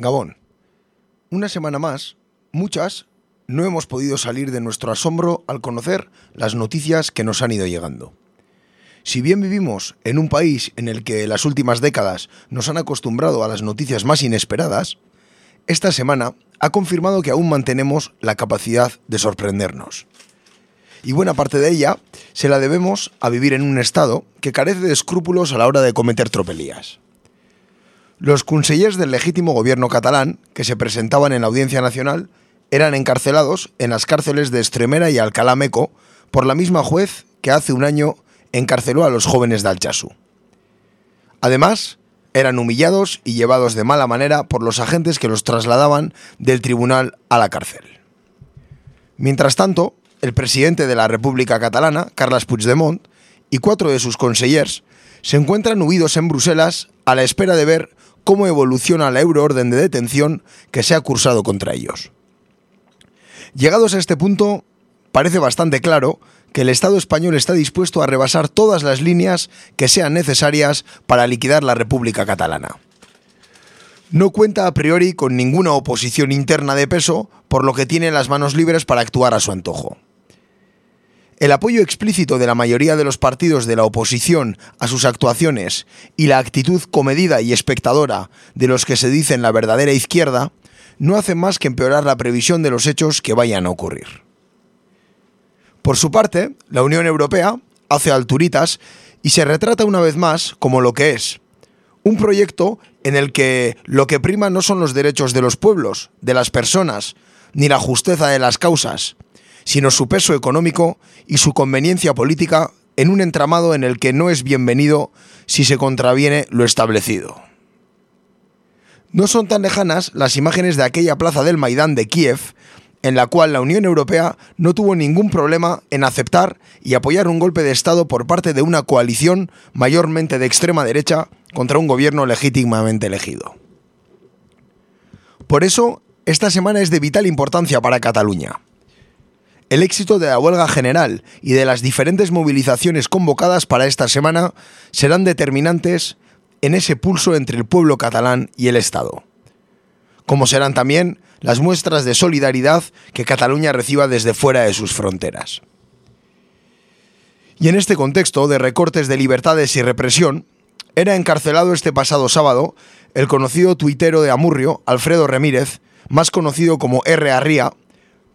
Gabón. Una semana más, muchas, no hemos podido salir de nuestro asombro al conocer las noticias que nos han ido llegando. Si bien vivimos en un país en el que las últimas décadas nos han acostumbrado a las noticias más inesperadas, esta semana ha confirmado que aún mantenemos la capacidad de sorprendernos. Y buena parte de ella se la debemos a vivir en un Estado que carece de escrúpulos a la hora de cometer tropelías. Los consellers del legítimo gobierno catalán, que se presentaban en la Audiencia Nacional, eran encarcelados en las cárceles de Extremera y Alcalá Meco por la misma juez que hace un año encarceló a los jóvenes de Alchazú. Además, eran humillados y llevados de mala manera por los agentes que los trasladaban del tribunal a la cárcel. Mientras tanto, el presidente de la República Catalana, Carles Puigdemont, y cuatro de sus consellers se encuentran huidos en Bruselas a la espera de ver cómo evoluciona la euroorden de detención que se ha cursado contra ellos. Llegados a este punto, parece bastante claro que el Estado español está dispuesto a rebasar todas las líneas que sean necesarias para liquidar la República Catalana. No cuenta a priori con ninguna oposición interna de peso, por lo que tiene las manos libres para actuar a su antojo. El apoyo explícito de la mayoría de los partidos de la oposición a sus actuaciones y la actitud comedida y espectadora de los que se dicen la verdadera izquierda no hacen más que empeorar la previsión de los hechos que vayan a ocurrir. Por su parte, la Unión Europea hace alturitas y se retrata una vez más como lo que es, un proyecto en el que lo que prima no son los derechos de los pueblos, de las personas, ni la justeza de las causas, sino su peso económico y su conveniencia política en un entramado en el que no es bienvenido si se contraviene lo establecido. No son tan lejanas las imágenes de aquella plaza del Maidán de Kiev, en la cual la Unión Europea no tuvo ningún problema en aceptar y apoyar un golpe de Estado por parte de una coalición mayormente de extrema derecha contra un gobierno legítimamente elegido. Por eso, esta semana es de vital importancia para Cataluña. El éxito de la huelga general y de las diferentes movilizaciones convocadas para esta semana serán determinantes en ese pulso entre el pueblo catalán y el Estado. Como serán también las muestras de solidaridad que Cataluña reciba desde fuera de sus fronteras. Y en este contexto de recortes de libertades y represión, era encarcelado este pasado sábado el conocido tuitero de Amurrio, Alfredo Remírez, más conocido como R. Arría,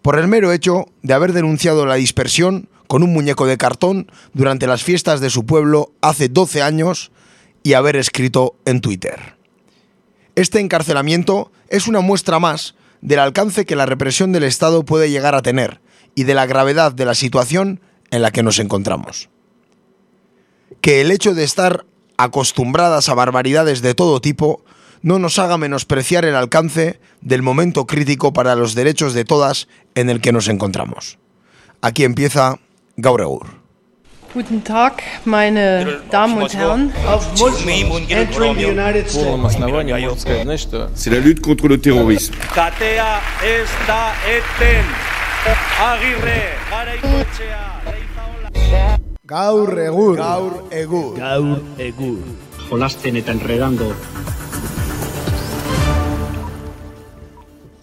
por el mero hecho de haber denunciado la dispersión con un muñeco de cartón durante las fiestas de su pueblo hace 12 años y haber escrito en Twitter. Este encarcelamiento es una muestra más del alcance que la represión del Estado puede llegar a tener y de la gravedad de la situación en la que nos encontramos. Que el hecho de estar acostumbradas a barbaridades de todo tipo no nos haga menospreciar el alcance del momento crítico para los derechos de todas en el que nos encontramos. Aquí empieza Gaureur. Guten Tag, meine Damen und Herren. C'est la lutte contre le terrorisme. Gaur egur. Gaur egur. Gaur egur. Jolasten eta enredando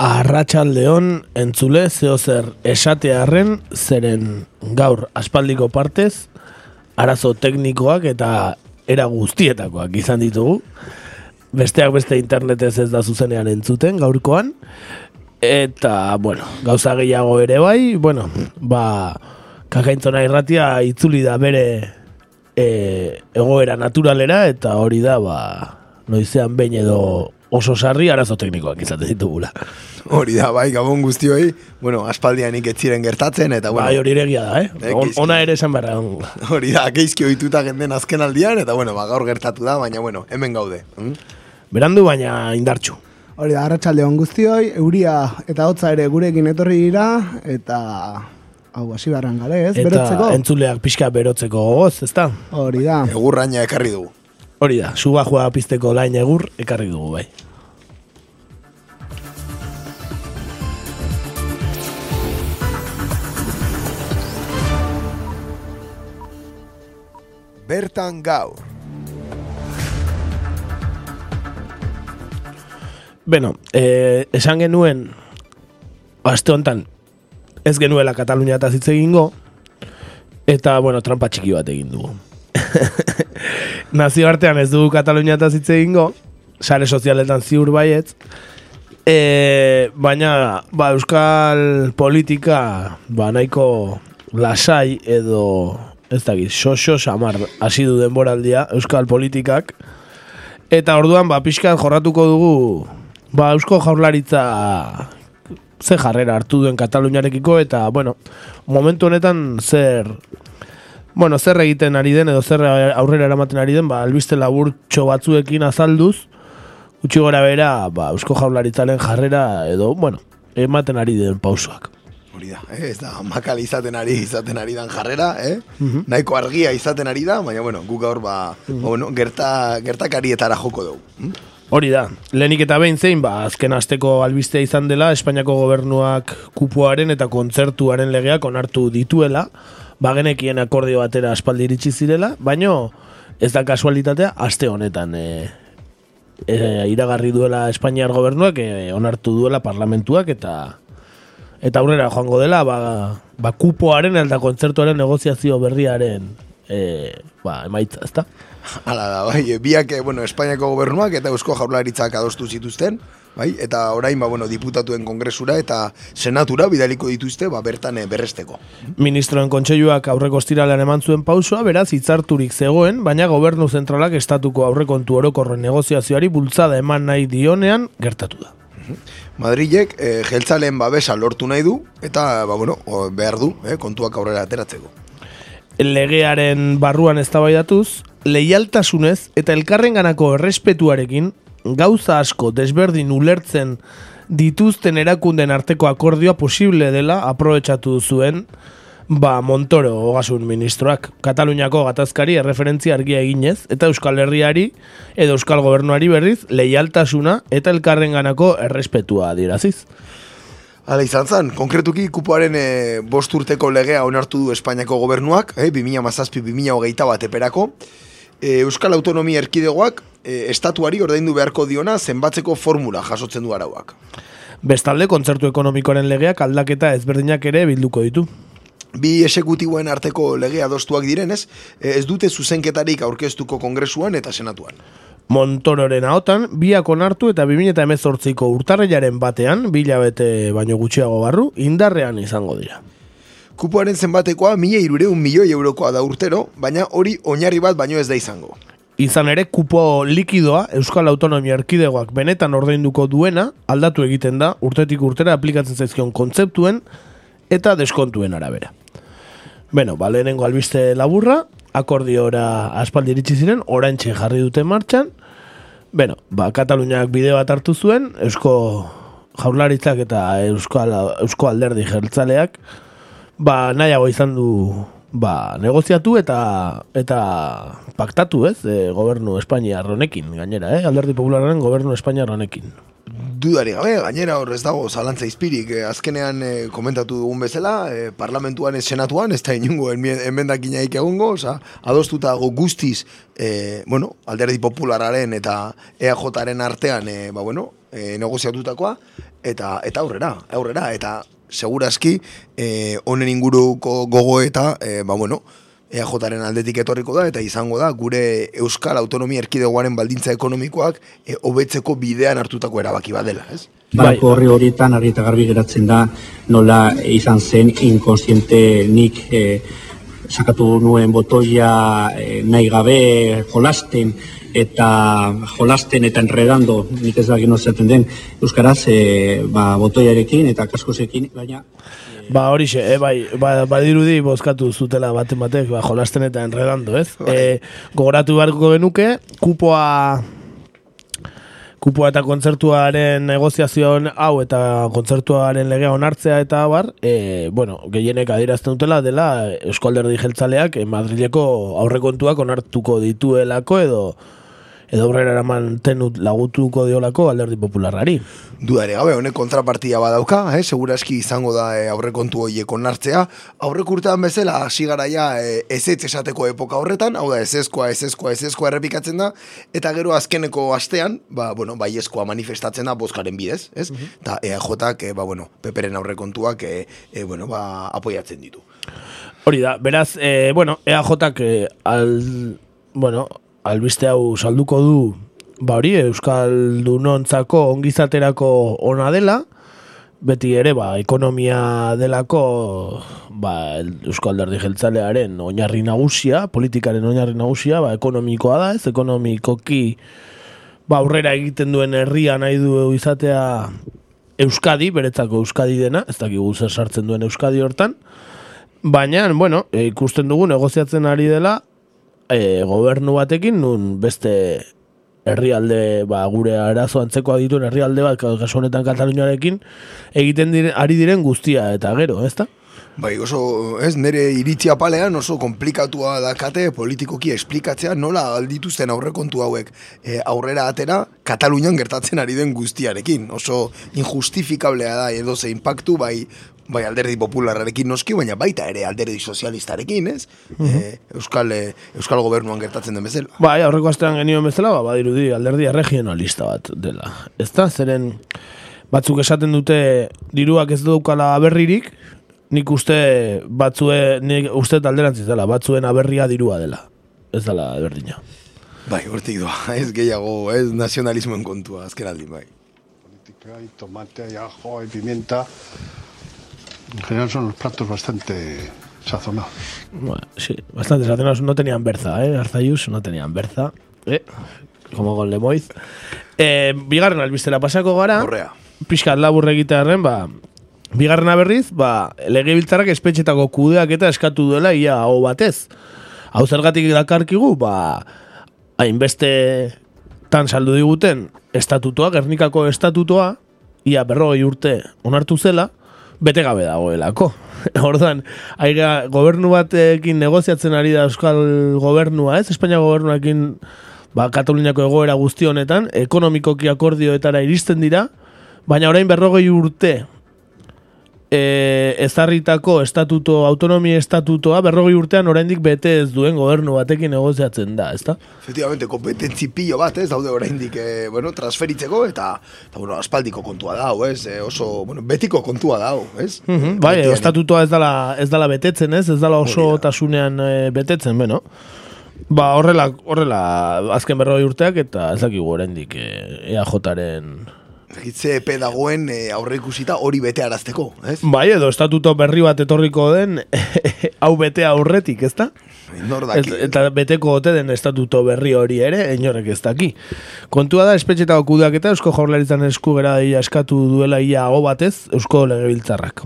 Arratsaldeon entzule zeo zer esatearren zeren gaur aspaldiko partez arazo teknikoak eta era guztietakoak izan ditugu. Besteak beste internetez ez da zuzenean entzuten gaurkoan. Eta, bueno, gauza gehiago ere bai, bueno, ba, kakaintzona irratia itzuli da bere e, egoera naturalera eta hori da, ba, noizean behin edo oso sarri arazo teknikoak izaten ditugula. Hori da, bai, gabon guztioi, bueno, aspaldianik ez ziren gertatzen, eta bueno, Bai, hori egia da, eh? Eh, On, ona ere esan barra. hori da, geizki ohituta genden azken aldian, eta bueno, ba, gaur gertatu da, baina bueno, hemen gaude. Mm? Berandu baina indartxu. Hori da, arratsalde on guztioi, euria eta hotza ere gurekin etorri dira, eta hau hasi barran gale, ez? Eta Berotzeko? entzuleak pixka berotzeko gogoz, ezta? Hori da. Egurraina ekarri dugu. Hori da, suba joa pizteko lain egur ekarri dugu bai. Bertan gaur. Beno, eh, esan genuen, aste honetan, ez genuela Katalunia eta hitz egingo, eta, bueno, trampa txiki bat egin dugu. Nazio artean ez dugu Katalunia eta egingo, sare sozialetan ziur baietz, e, baina, ba, euskal politika, ba, nahiko lasai edo, ez dakit, xoxo samar hasi du denboraldia euskal politikak, eta orduan, ba, pixkan jorratuko dugu, ba, eusko jaurlaritza ze jarrera hartu duen Kataluniarekiko eta, bueno, momentu honetan zer bueno, zer egiten ari den edo zer aurrera eramaten ari den, ba, albiste laburtxo batzuekin azalduz, utxi gora bera, ba, eusko jaurlaritzaren jarrera edo, bueno, ematen ari den pausoak. Hori da, eh? ez da, makal izaten ari izaten ari dan jarrera, eh? nahiko argia izaten ari da, baina, bueno, guk gaur, ba, ba, bueno, gerta, gertakarietara joko dugu. Hm? Hori da, lehenik eta behin zein, ba, azken asteko albistea izan dela, Espainiako gobernuak kupoaren eta kontzertuaren legeak onartu dituela, ba, genekien akordio batera aspaldi iritsi zirela, baino ez da kasualitatea, aste honetan e, e, iragarri duela Espainiar gobernuak, e, onartu duela parlamentuak, eta eta aurrera joango dela, ba, ba kupoaren eta kontzertuaren negoziazio berriaren e, ba, emaitza, ezta? Hala da, bai, biak, bueno, Espainiako gobernuak eta Eusko Jaurlaritzak adostu zituzten, bai, eta orain, ba, bueno, diputatuen kongresura eta senatura bidaliko dituzte, ba, bertan eh, berresteko. Ministroen kontseiluak aurreko estiralean eman zuen pausua, beraz, hitzarturik zegoen, baina gobernu zentralak estatuko aurrekontu orokorren negoziazioari bultzada eman nahi dionean gertatu da. Madrilek e, jeltzalen babesa lortu nahi du, eta, ba, bueno, behar du, eh, kontuak aurrera ateratzeko. Legearen barruan eztabaidatuz, leialtasunez eta elkarrenganako errespetuarekin gauza asko desberdin ulertzen dituzten erakunden arteko akordioa posible dela aprobetsatu zuen ba Montoro ogasun ministroak Kataluniako gatazkari erreferentzia argia eginez eta Euskal Herriari edo Euskal Gobernuari berriz leialtasuna eta elkarrenganako errespetua adieraziz. Hala izan zen, konkretuki kupoaren e, bost urteko legea onartu du Espainiako gobernuak, e, 2000 mazazpi, 2000 hogeita bat eperako, e, Euskal Autonomia Erkidegoak e, estatuari ordaindu beharko diona zenbatzeko formula jasotzen du arauak. Bestalde, kontzertu ekonomikoaren legeak aldaketa ezberdinak ere bilduko ditu. Bi esekutiboen arteko legea adostuak direnez, e, ez dute zuzenketarik aurkeztuko kongresuan eta senatuan. Montororen ahotan, biak onartu eta 2018ko urtarrilaren batean, bilabete baino gutxiago barru, indarrean izango dira. Kupoaren zenbatekoa mila irureun milioi eurokoa da urtero, baina hori oinarri bat baino ez da izango. Izan ere, kupo likidoa Euskal Autonomia Erkidegoak benetan ordainduko duena aldatu egiten da urtetik urtera aplikatzen zaizkion kontzeptuen eta deskontuen arabera. Beno, ba, lehenengo albiste laburra, akordiora aspaldi iritsi ziren, oraintxe jarri dute martxan, Beno, ba, Kataluniak bideo bat hartu zuen, Eusko jaurlaritzak eta Euskal, Eusko alderdi jertzaleak, ba, nahiago izan du ba, negoziatu eta eta paktatu, ez, e, gobernu Espainiar honekin, gainera, eh? alderdi populararen gobernu Espainiar honekin dudari gabe, gainera hor ez dago zalantza izpirik, eh, azkenean eh, komentatu dugun bezala, eh, parlamentuan ez senatuan, ez da inungo enmendakina egongo, oza, adostuta go guztiz, eh, bueno, alderdi populararen eta EAJaren artean, eh, ba, bueno, eh, negoziatutakoa, eta eta aurrera, aurrera, eta segurazki, eh, honen inguruko gogo eta, eh, ba, bueno, EAJaren aldetik etorriko da, eta izango da, gure Euskal Autonomia Erkidegoaren baldintza ekonomikoak e, hobetzeko bidean hartutako erabaki bat dela, ez? Bai, horri horietan, harri eta garbi geratzen da, nola izan zen inkonsiente nik e, sakatu nuen botoia e, nahi gabe jolasten, eta jolasten eta enredando, nik ez da gino den, Euskaraz, e, ba, botoiarekin eta kaskosekin, baina... Ba, hori xe, eh, bai, ba, badirudi bozkatu zutela baten batek, ba, jolasten eta enredando, ez? E, gogoratu beharko genuke, kupoa kupoa eta kontzertuaren negoziazioan hau eta kontzertuaren legea onartzea eta bar, e, bueno, gehienek adirazten dutela dela Euskalderdi jeltzaleak Madrileko aurrekontuak onartuko dituelako edo edo aurrera eraman tenut lagutuko diolako alderdi popularrari. Dudare gabe, honek kontrapartia badauka, eh? seguraski izango da eh, aurrekontu horiek onartzea. Aurrek urtean bezala, hasi garaia eh, ezetz esateko epoka horretan, hau da, ezezkoa, ezezkoa, ezezkoa errepikatzen da, eta gero azkeneko astean, ba, bueno, baiezkoa manifestatzen da bozkaren bidez, ez? Eta EAJak, eh, ba, bueno, peperen aurrekontuak, eh, eh, bueno, ba, apoiatzen ditu. Hori da, beraz, e, bueno, EAJak e, al, bueno, albiste hau salduko du, ba hori, Euskaldunontzako ongizaterako ona dela, beti ere, ba, ekonomia delako, ba, Euskal Alderdi Jeltzalearen oinarri nagusia, politikaren oinarri nagusia, ba, ekonomikoa da, ez, ekonomikoki, ba, aurrera egiten duen herria nahi du izatea Euskadi, beretzako Euskadi dena, ez dakigu zer sartzen duen Euskadi hortan, Baina, bueno, ikusten dugu negoziatzen ari dela e, gobernu batekin, nun beste herrialde, ba, gure arazo antzeko dituen herrialde bat, kasu honetan Kataluniarekin, egiten diren, ari diren guztia, eta gero, ez da? Bai, oso, ez, nire iritzia palean oso komplikatua dakate politikoki esplikatzea nola aldituzten aurrekontu hauek e, aurrera atera Katalunian gertatzen ari den guztiarekin. Oso injustifikablea da edo ze impactu bai bai alderdi popularrarekin noski, baina baita ere alderdi sozialistarekin, ez? e, Euskal, e, Euskal gobernuan gertatzen den bezala. Bai, aurreko astean genioen bezala, ba, badirudi alderdi regionalista bat dela. Ez da, zeren batzuk esaten dute diruak ez daukala aberririk, nik uste batzue, nik uste alderantziz dela, batzuen aberria dirua dela. Ez dela berdina. Bai, hortik doa, ez gehiago, ez nazionalismoen kontua, azken aldi, bai. Política y tomate y ajo y pimienta. En general son los platos bastante sazonados. Bueno, sí, bastante sazonados. No tenían berza, ¿eh? Arzayus no tenían berza. ¿eh? Como con Lemoiz. Eh, bigarren albistera pasako gara. Horrea. Piskat labur egitearen, ba, bigarrena berriz, ba, legebiltzarrak espetxetako kudeak eta eskatu duela ia hau batez. Hau zergatik dakarkigu, ba, hainbeste tan saldu diguten estatutoa, Gernikako estatutoa, ia berrogei urte onartu zela, bete gabe dagoelako. Orduan, aiga, gobernu batekin negoziatzen ari da Euskal gobernua, ez? Espainia gobernuakin ba, Kataluniako egoera guzti honetan, ekonomikoki akordioetara iristen dira, baina orain berrogei urte e, ezarritako estatuto, autonomia estatutoa, berrogei urtean oraindik bete ez duen gobernu batekin negoziatzen da, ezta? Efectivamente, kompetentzi pillo bat, ez, daude oraindik, eh, bueno, transferitzeko, eta, eta, bueno, aspaldiko kontua da, hau, ez, eh, oso, bueno, betiko kontua da, hau, ez? Mhm, bai, Betian- estatutoa ez dala, ez dala betetzen, ez? Ez dala oso Hori da. tasunean eh, betetzen, beno. Ba, horrela, horrela, azken berroi urteak eta ez dakigu oraindik eh, EAJaren... Gitze epe dagoen e, aurre ikusita hori bete arazteko, ez? Bai, edo estatuto berri bat etorriko den hau bete aurretik, ezta? Nor Ez, eta beteko ote den estatuto berri hori ere, inorek ez daki. Kontua da, espetxetako kudeak eta Eusko Jaurlaritzan esku gera ia eskatu duela ia hau batez Eusko Legebiltzarrak.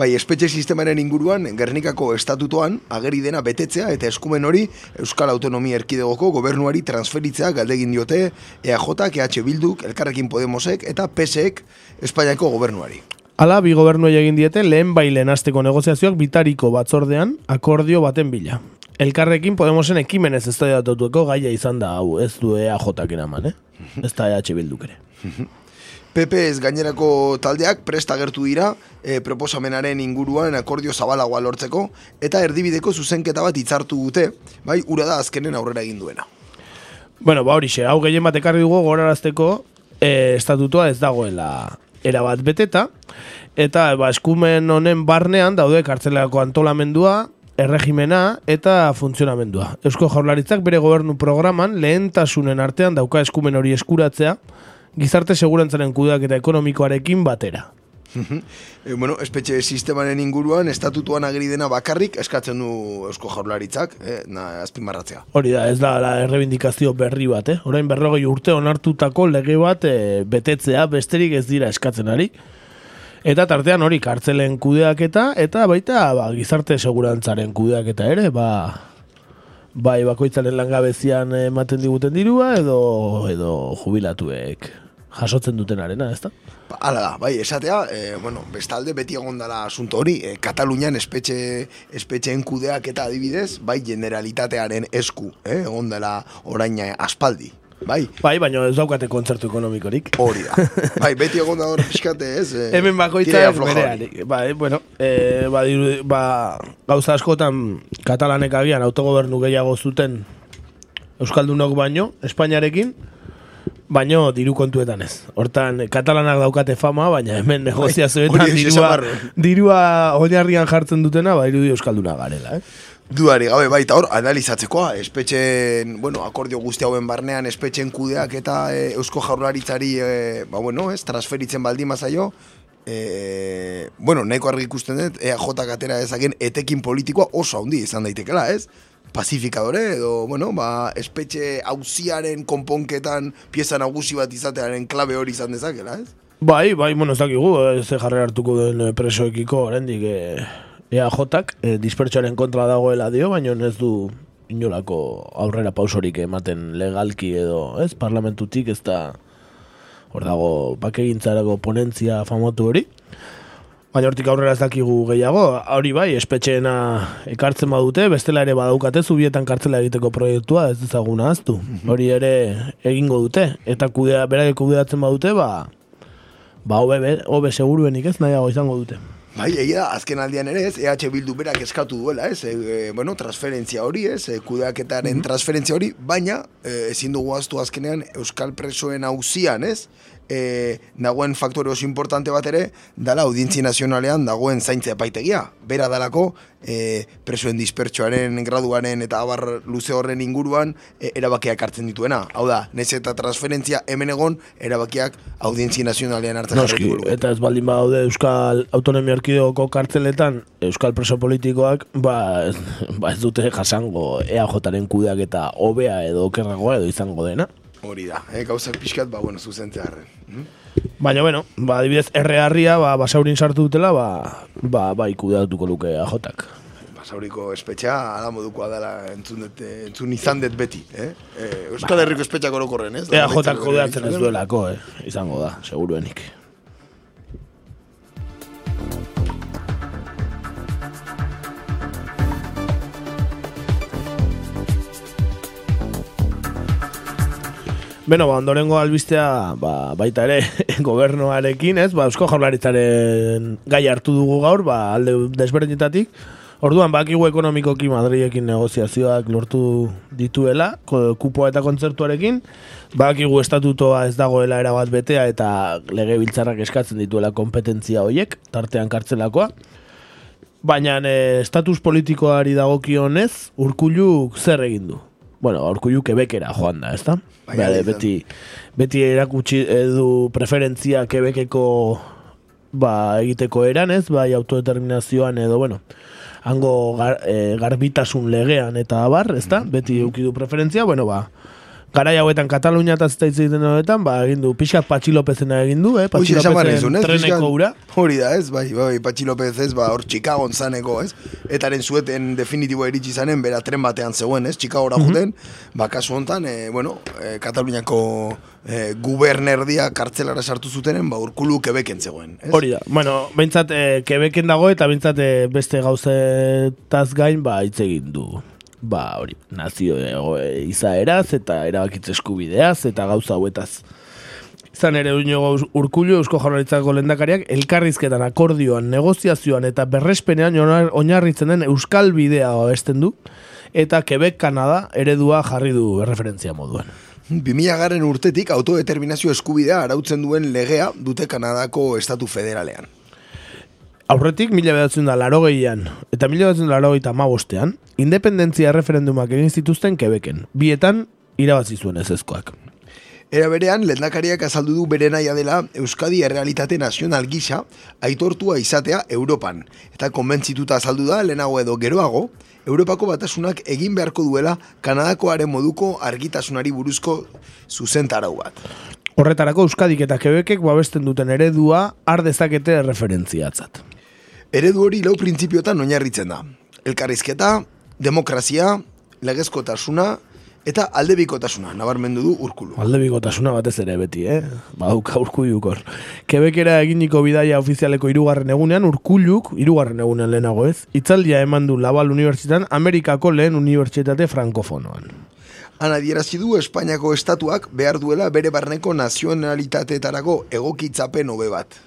Bai, espetxe sistemaren inguruan, Gernikako estatutoan, ageri dena betetzea eta eskumen hori Euskal Autonomia Erkidegoko gobernuari transferitzea galdegin diote EAJ, EH Bilduk, Elkarrekin Podemosek eta PSek Espainiako gobernuari. Hala, bi gobernuei egin diete lehen bailen asteko negoziazioak bitariko batzordean akordio baten bila. Elkarrekin Podemosen ekimenez ez da gaia izan da hau, ez du EAJak eman, eh? Ez da EH Bilduk ere. PP ez gainerako taldeak prest agertu dira e, proposamenaren inguruan akordio zabalagoa lortzeko eta erdibideko zuzenketa bat hitzartu dute, bai, ura da azkenen aurrera egin duena. Bueno, ba horixe, hau gehien bat ekarri dugu gorarazteko e, estatutua ez dagoela erabat beteta, eta ba, eskumen honen barnean daude kartzelako antolamendua, erregimena eta funtzionamendua. Eusko Jaurlaritzak bere gobernu programan lehentasunen artean dauka eskumen hori eskuratzea, gizarte segurantzaren kudeak eta ekonomikoarekin batera. E, bueno, espetxe sistemaren inguruan estatutuan ageri dena bakarrik eskatzen du Eusko Jaurlaritzak, eh, na, azpimarratzea. Hori da, ez da la errebindikazio berri bat, eh? Orain berrogei urte onartutako lege bat e, betetzea besterik ez dira eskatzen ari. Eta tartean hori kartzelen kudeaketa eta baita ba, gizarte segurantzaren kudeaketa ere, ba, bai bakoitzaren langabezian ematen diguten dirua edo edo jubilatuek jasotzen dutenarena, ezta? Ba, Hala da, bai, esatea, e, bueno, bestalde beti egon dela asunto hori, e, Katalunian espetxe, espetxeen kudeak eta adibidez, bai generalitatearen esku, eh, egon dela orain aspaldi. Bai, Bai, baina ez daukate kontzertu ekonomikorik. hori da. Bai, beti egon da hor pixkate, ez? eh, Hemen bakoitzak floja berean. Ba, eh, bueno, eh, ba, diru- ba, gauza askotan katalanek agian autogobernu gehiago zuten Euskaldunok baino, Espainiarekin, baino diru kontuetan ez. Hortan, katalanak daukate fama, baina hemen negoziazioetan Bai, dirua, dirua oinarrian jartzen dutena, ba, irudi Euskalduna garela, eh? Dudari gabe, bai, eta hor, analizatzekoa, espetxen, bueno, akordio guzti hauen barnean, espetxen kudeak eta e, Eusko Jaurlaritzari, e, ba, bueno, ez, transferitzen baldin mazaio, e, bueno, nahiko argi ikusten dut, EAJ atera ezagen etekin politikoa oso handi izan daitekela, ez? Pazifikadore edo, bueno, ba, espetxe hauziaren konponketan pieza nagusi bat izatearen klabe hori izan dezakela, ez? Bai, bai, bueno, ez dakigu, eh, ze jarrera hartuko den eh, presoekiko, oraindik eh, EAJak eh, dispertsioaren kontra dagoela dio, baina ez du inolako aurrera pausorik ematen legalki edo, ez, parlamentutik ez da hor dago bakegintzarako ponentzia famatu hori. Baina hortik aurrera ez dakigu gehiago, hori bai, espetxeena ekartzen badute, bestela ere badaukate zubietan kartzela egiteko proiektua, ez ezaguna aztu. Hori ere egingo dute, eta kudea, berake kudeatzen badute, ba, ba hobe, be- hobe seguruenik ez nahiago izango dute. Bai, egia da, azken aldian ere ez, EH Bildu berak eskatu duela, ez, e, e, bueno, transferentzia hori, ez, e, kudeaketaren transferentzia hori, baina e, ezin dugu aztu azkenean Euskal Presoen hauzian, ez, e, dagoen faktore oso importante bat ere, dala audientzi nazionalean dagoen zaintza epaitegia. Bera dalako, e, presoen dispertsoaren, graduaren eta abar luze horren inguruan e, erabakiak hartzen dituena. Hau da, nez eta transferentzia hemen egon, erabakiak audientzi nazionalean hartzen Noski, eta ez baldin badaude Euskal Autonomia Erkidegoko kartzeletan Euskal preso politikoak, ba ba ez dute jasango EAJaren kudeak eta hobea edo okerragoa edo izango dena. Hori da, eh, gauzak pixkat, ba, bueno, zuzentzea harren. Mhm. Baina, bueno, ba, adibidez, errearria, ba, basaurin sartu dutela, ba, ba, ba ikudeatuko luke AJak. Basauriko espetxea, ala modukoa dela entzun, dut, eh, entzun izan dut beti, eh? eh Euskal Herriko espetxak orokorren, ez? EAJak kudeatzen ez duelako, eh, izango da, seguruenik. Beno, ba, ondorengo albistea, ba, baita ere, gobernuarekin, ez, ba, Eusko Jaurlaritzaren gai hartu dugu gaur, ba, alde desberdinetatik, Orduan, bakigu ekonomikoki Madrilekin negoziazioak lortu dituela, kupoa eta kontzertuarekin, bakigu estatutoa ez dagoela erabat betea eta lege biltzarrak eskatzen dituela kompetentzia hoiek, tartean kartzelakoa. Baina e, estatus politikoari dagokionez, urkulluk zer egin du? Bueno, urkullu kebekera joan da, ezta? Bai, Bale, hori izan. beti, beti erakutsi edu preferentzia kebekeko ba, egiteko eran, ez? Bai, autodeterminazioan edo, bueno, hango gar, e, garbitasun legean eta abar, ezta? Beti eukidu preferentzia, bueno, ba, garai hauetan Katalunia eta zita egiten horretan, ba, egin du, pixka Patxi Lopezena egin du, eh? Patxi Lopezen treneko ura. Hori da, ez? Bai, bai, Patxi López ez, ba, hor Chicagoan zaneko, ez? Etaren zueten definitibo iritsi zanen, bera tren batean zegoen, ez? Chicagora juten, ba, kasu hontan, e, bueno, e, Kataluniako e, gubernerdia kartzelara sartu zutenen, ba, urkulu kebeken zegoen, ez? Hori da. Bueno, behintzat, e, Quebecen dago eta behintzat e, beste gauzetaz gain, ba, hitz egin du. Ba, hori, nazio e, izaeraz eta erabakitze eskubideaz eta gauza hauetaz. Izan ere uño urkullu Eusko Jaurlaritzako lendakariak elkarrizketan akordioan, negoziazioan eta berrespenean oinarritzen den euskal bidea abesten du eta Quebec Kanada eredua jarri du referentzia moduan. 2000 garen urtetik autodeterminazio eskubidea arautzen duen legea dute Kanadako estatu federalean. Aurretik mila behatzen da laro gehian, eta mila behatzen da laro gehieta mabostean, independentzia referendumak egin zituzten kebeken, bietan irabazi zuen ezezkoak. Era berean, lehendakariak azaldu du bere naia dela Euskadi errealitate nazional gisa aitortua izatea Europan. Eta konbentzituta azaldu da, lehenago edo geroago, Europako batasunak egin beharko duela Kanadakoaren moduko argitasunari buruzko zuzentarau bat. Horretarako Euskadik eta Kebekek babesten duten eredua har dezakete referentziatzat. Eredu hori lau printzipiotan oinarritzen da. Elkarrizketa, demokrazia, legezkotasuna, Eta aldebikotasuna, nabarmendu du urkulu. Alde bigotasuna batez ere beti, eh? Bauka urkulluk hor. Kebekera eginiko bidaia ofizialeko irugarren egunean, urkulluk, irugarren egunean lehenago ez, itzaldia eman du Laval Unibertsitan, Amerikako lehen unibertsitate frankofonoan. Han adierazi du Espainiako estatuak behar duela bere barneko nazionalitateetarako egokitzapen hobe bat.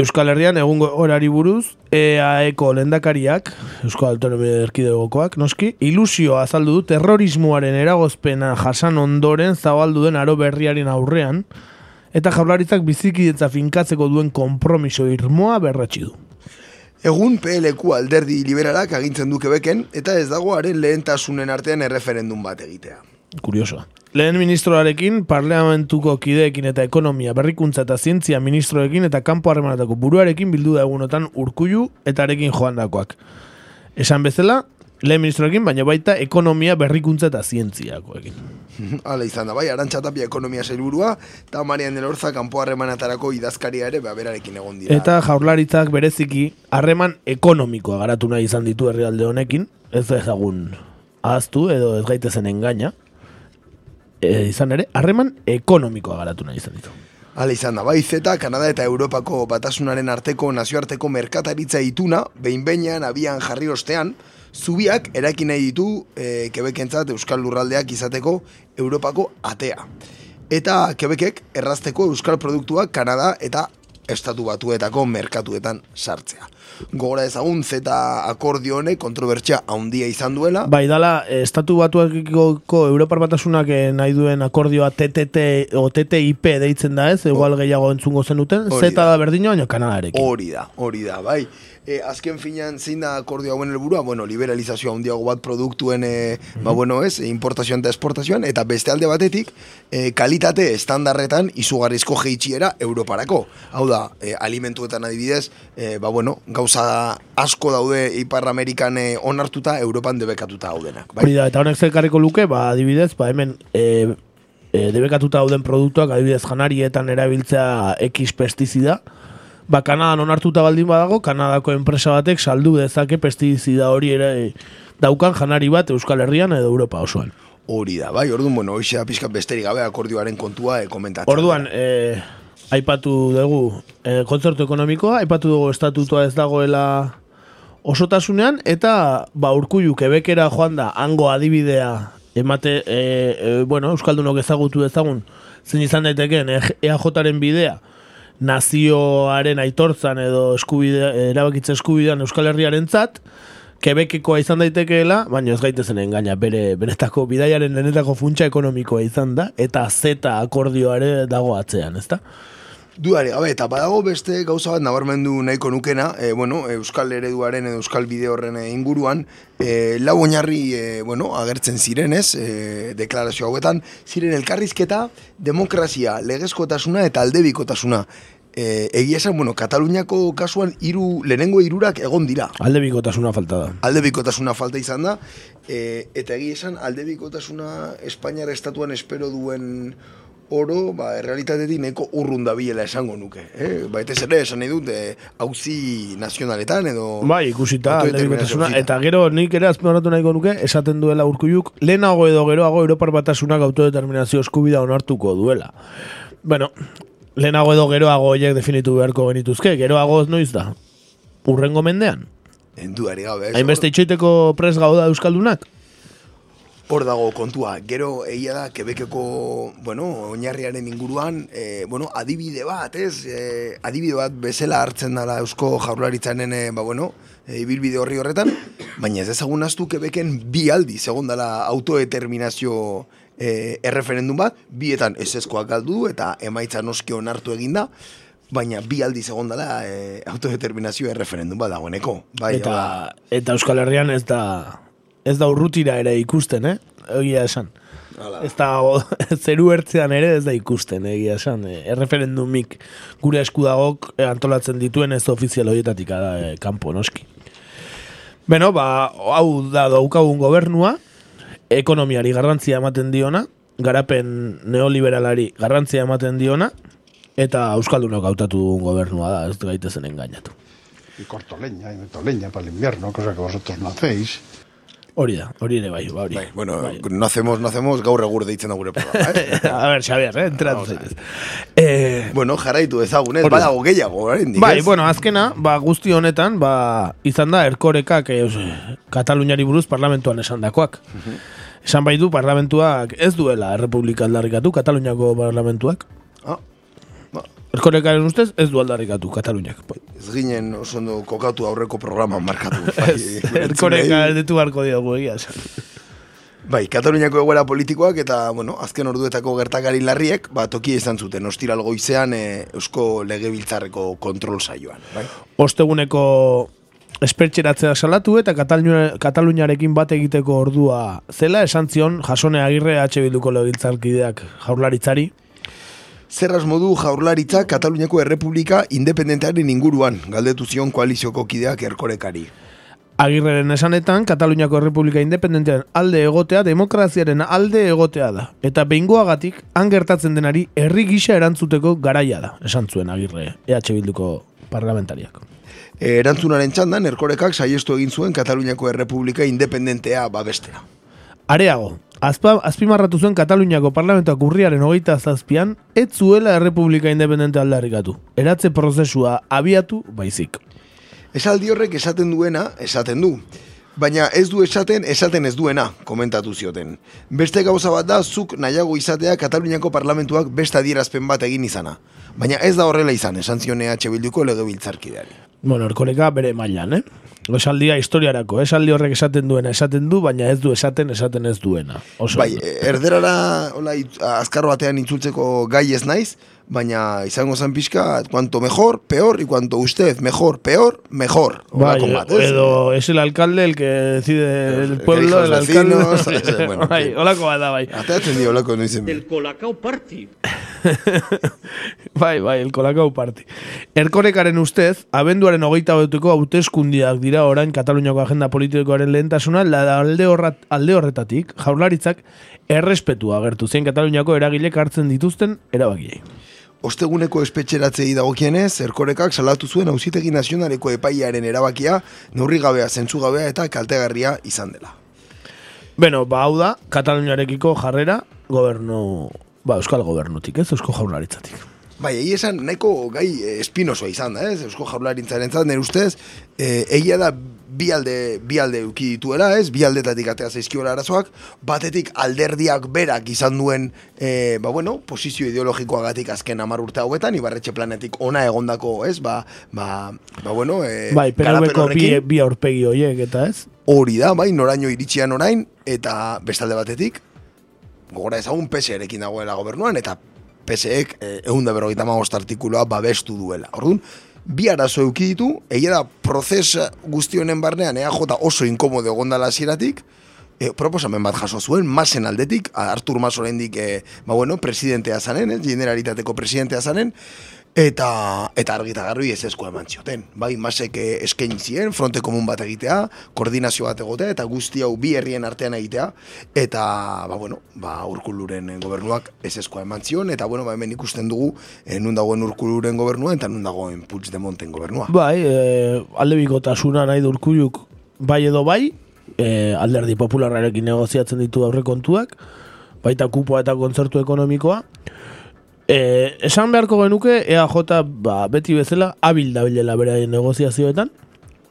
Euskal Herrian egungo horari buruz, EAEko lendakariak, Euskal Autonomia Erkidegokoak, noski, ilusio azaldu du terrorismoaren eragozpena jasan ondoren zabaldu den aro berriaren aurrean, eta jaurlaritzak bizikidetza finkatzeko duen konpromiso irmoa berratsi du. Egun PLQ alderdi liberalak agintzen du Quebecen eta ez dago haren lehentasunen artean erreferendum bat egitea. Kuriosoa. Lehen ministroarekin, parlamentuko kideekin eta ekonomia, berrikuntza eta zientzia ministroekin eta kanpo harremanetako buruarekin bildu da egunotan urkullu eta arekin joandakoak. Esan bezala, lehen ministroekin, baina baita ekonomia, berrikuntza eta zientziakoekin. Hala izan da, bai, Arantxa Tapia ekonomia sailburua eta Marian del Orza kanpo harremanetarako idazkaria ere ba, berarekin egon dira. Eta jaurlaritzak bereziki, harreman ekonomikoa garatu nahi izan ditu herrialde honekin, ez ezagun ahaztu edo ez gaitezen engaina, e, izan ere, harreman ekonomikoa garatu nahi izan ditu. Hala izan da, bai, zeta, Kanada eta Europako batasunaren arteko nazioarteko merkataritza ituna, behin abian jarri ostean, zubiak erakin nahi ditu e, Kebekentzat Euskal Lurraldeak izateko Europako atea. Eta Quebecek errazteko Euskal produktuak Kanada eta estatu batuetako merkatuetan sartzea. Gogora ezagun zeta akordio honek kontrobertsia handia izan duela. Bai, dala, eh, estatu batuakiko Europar batasunak eh, nahi duen akordioa TTT o TTIP deitzen da ez, igual gehiago entzungo zenuten, zeta da. da berdina, baina Kanadarekin. Hori da, hori da, bai. E, azken finean zein da akordio hauen helburua, bueno, liberalizazioa handiago bat produktuen, e, ba bueno, ez, importazioan eta esportazioan, eta beste alde batetik, e, kalitate estandarretan izugarrizko jeitxiera Europarako. Hau da, e, alimentuetan adibidez, e, ba bueno, gauza asko daude Ipar Amerikan onartuta, Europan debekatuta daudenak. Hori Bai? da, eta honek zekarriko luke, ba, adibidez, ba, hemen e, e, debekatuta dauden produktuak, adibidez, janarietan erabiltzea X pestizida, ba, Kanadan onartuta baldin badago, Kanadako enpresa batek saldu dezake pestizida hori ere daukan janari bat Euskal Herrian edo Europa osoan. Hori da, bai, orduan, bueno, hoxe pixka besterik gabe akordioaren kontua e, komentatzen. Orduan, e, aipatu dugu e, kontzertu ekonomikoa, aipatu dugu estatutua ez dagoela osotasunean, eta ba, urkullu kebekera joan da, hango adibidea emate, e, e, bueno, Euskaldunok ezagutu dezagun, zein izan daitekeen e, EAJaren bidea, nazioaren aitortzan edo eskubide, erabakitze eskubidean Euskal Herriaren zat, Kebekekoa izan daitekeela, baina ez gaitezen engaina, bere benetako bidaiaren benetako funtsa ekonomikoa izan da, eta zeta akordioare dago atzean, ezta? Duari gabe, eta badago beste gauza bat nabarmendu nahiko nukena, e, bueno, Euskal ereduaren edo Euskal bide horren eh, inguruan, e, lau oinarri, e, bueno, agertzen zirenez, e, deklarazio hauetan, ziren elkarrizketa, demokrazia, legezkotasuna eta aldebikotasuna. E, egia esan, bueno, Kataluniako kasuan hiru lehenengo hirurak egon dira. Aldebikotasuna falta da. Aldebikotasuna falta izan da, e, eta egia esan, aldebikotasuna Espainiar estatuan espero duen oro, ba, errealitatetik nahiko urrun dabilela esango nuke. Eh? Baitez ere, esan nahi dut, eh, hauzi nazionaletan edo... Bai, ikusita auzietan. eta gero nik ere azpimarratu nahiko nuke, esaten duela urkulluk, lehenago edo geroago Europar batasunak autodeterminazio eskubida onartuko duela. Bueno, lehenago edo geroago horiek definitu beharko genituzke, geroago noiz da? Urrengo mendean? Endudari gabe. ez? Hainbeste itxoiteko pres gauda Euskaldunak? Hor dago kontua, gero egia da, Quebeceko, bueno, oinarriaren inguruan, e, bueno, adibide bat, ez? E, adibide bat bezala hartzen dela eusko jaurlaritzanen, e, ba, bueno, e, ibilbide horri horretan, baina ez ezagun astu Quebecen bi aldi, segun dela autodeterminazio e, erreferendum bat, bietan ezezkoak galdu du eta emaitza noski onartu eginda, baina bi aldi segon dela e, autodeterminazio erreferendum bat dagoeneko. Bai, eta, da. eta Euskal Herrian ez da ez da urrutira ere ikusten, eh? Egia esan. Hala. Ez da o- zeru ertzean ere ez da ikusten, egia esan. E, erreferendumik gure eskudagok eh, antolatzen dituen ez ofizial horietatik da e, kanpo noski. Beno, ba, hau da daukagun gobernua, ekonomiari garrantzia ematen diona, garapen neoliberalari garrantzia ematen diona, eta Euskaldunok hautatu dugun gobernua da, ez gaitezen engainatu. Y corto leña, y meto leña para el invierno, cosa que vosotros no hacéis. Hori da, hori ere bai, ba, hori. Bai, bueno, no hacemos, no hacemos, gaur egur deitzen da gure programa, eh? a ver, Xavier, eh, entratu zaitez. Eh, bueno, jarraitu ezagun, ez? Hori da. Badago gehiago, oraindik, Bai, bueno, azkena, ba, guzti honetan, ba, izan da, erkorekak eh, Kataluniari buruz parlamentuan esan dakoak. Esan bai du, parlamentuak ez duela errepublika aldarrikatu, Kataluniako parlamentuak. Ah. Erkorekaren ustez, ez du aldarrikatu, Kataluniak. Bai. Ez ginen oso ondo kokatu aurreko programan markatu. Bai, Ez, Erkoreka entzulei. detu barko diogu egia. Bai, Kataluniako egoera politikoak eta, bueno, azken orduetako gertakari larriek, ba, toki izan zuten, ostiral goizean e, Eusko Legebiltzarreko kontrol saioan, bai? Osteguneko espertxeratzea salatu eta Katalunia- Kataluniarekin bat egiteko ordua zela, esan zion jasone agirre H. Bilduko legitzarkideak jaurlaritzari. Zer modu jaurlaritza Kataluniako Errepublika independentearen inguruan, galdetu zion koalizioko kideak erkorekari. Agirreren esanetan, Kataluniako Errepublika Independentearen alde egotea, demokraziaren alde egotea da. Eta behingoagatik, han gertatzen denari herri gisa erantzuteko garaia da, esan zuen agirre EH Bilduko parlamentariak. E, erantzunaren txandan, erkorekak saiestu egin zuen Kataluniako Errepublika independentea babestera. Areago, azpa, azpimarratu zuen Kataluniako parlamentoak urriaren hogeita zazpian, ez zuela Errepublika Independente aldarrikatu. Eratze prozesua abiatu baizik. Esaldi horrek esaten duena, esaten du. Baina ez du esaten, esaten ez duena, komentatu zioten. Beste gauza bat da, zuk nahiago izatea Kataluniako parlamentuak beste adierazpen bat egin izana. Baina ez da horrela izan, esan zion EH Bilduko legebiltzarkideari. Bueno, erkoreka bere mailan, eh? Esaldia historiarako, esaldi horrek esaten duena esaten du, baina ez du esaten esaten ez duena. Oso, Bai, erderara hola, azkar batean itzultzeko gai ez naiz, baina izango zen pixka, cuanto mejor, peor, y cuanto usted mejor, peor, mejor. Bai, Horrelako bat, ez? edo es el alcalde el que decide el pueblo, el vecinos, alcalde. bueno, bai, holako bat da, bai. Atatzen dio lako noizen. Del Colacao Party. bai, bai, el Colacao Party. Erkorekaren ustez, abenduaren hogeita betuko hauteskundiak dira orain Kataluniako agenda politikoaren lehentasuna, la alde, horrat, alde horretatik, jaurlaritzak errespetua agertu zen Kataluniako eragilek hartzen dituzten erabakiei. Osteguneko espetxeratzei dagokienez, erkorekak salatu zuen auzitegi nazionaleko epaiaren erabakia, neurri gabea, zentzu eta kaltegarria izan dela. Beno, ba hau da, Kataluniarekiko jarrera gobernu, ba, euskal gobernutik, ez, eusko jaurlaritzatik. Bai, egia esan nahiko gai eh, espinosoa izan da, ez? Eusko jaurlarintzaren zan, nire ustez, eh, egia da bi alde, bi alde uki dituela, ez? Bi aldetatik atea zaizkiola arazoak, batetik alderdiak berak izan duen, eh, ba bueno, posizio ideologikoagatik azken amar urte hauetan, ibarretxe planetik ona egondako, ez? Ba, ba, ba bueno, eh, bai, bi, bi aurpegi horiek, eta ez? Hori da, bai, noraino iritsian orain, eta bestalde batetik, gogora ezagun PSE-erekin dagoela gobernuan, eta PSEek eh, egun da berrogeita magost artikuloa babestu duela. Orduan, bi arazo euki ditu, egia da prozes guzti honen barnean EAJ oso inkomodo egondala hasieratik, e, proposamen bat jaso zuen, masen aldetik, Artur Mas oraindik e, ba bueno, presidentea zanen, ez, generalitateko presidentea zanen, eta eta argita garbi ez eskoa eman zioten. Bai, masek eh, eskaini zien, fronte komun bat egitea, koordinazio bat egotea, eta guzti hau bi herrien artean egitea, eta, ba, bueno, ba, urkuluren gobernuak ez eskoa eman zion, eta, bueno, ba, hemen ikusten dugu, e, nun dagoen urkuluren gobernua, eta nun dagoen Puigdemonten gobernua. Bai, e, alde bikotasuna nahi du urkulluk bai edo bai, e, alderdi popularrarekin negoziatzen ditu aurrekontuak, baita kupoa eta kontzertu ekonomikoa. E, esan beharko genuke, EAJ ba, beti bezala, abil dabilela beraien negoziazioetan,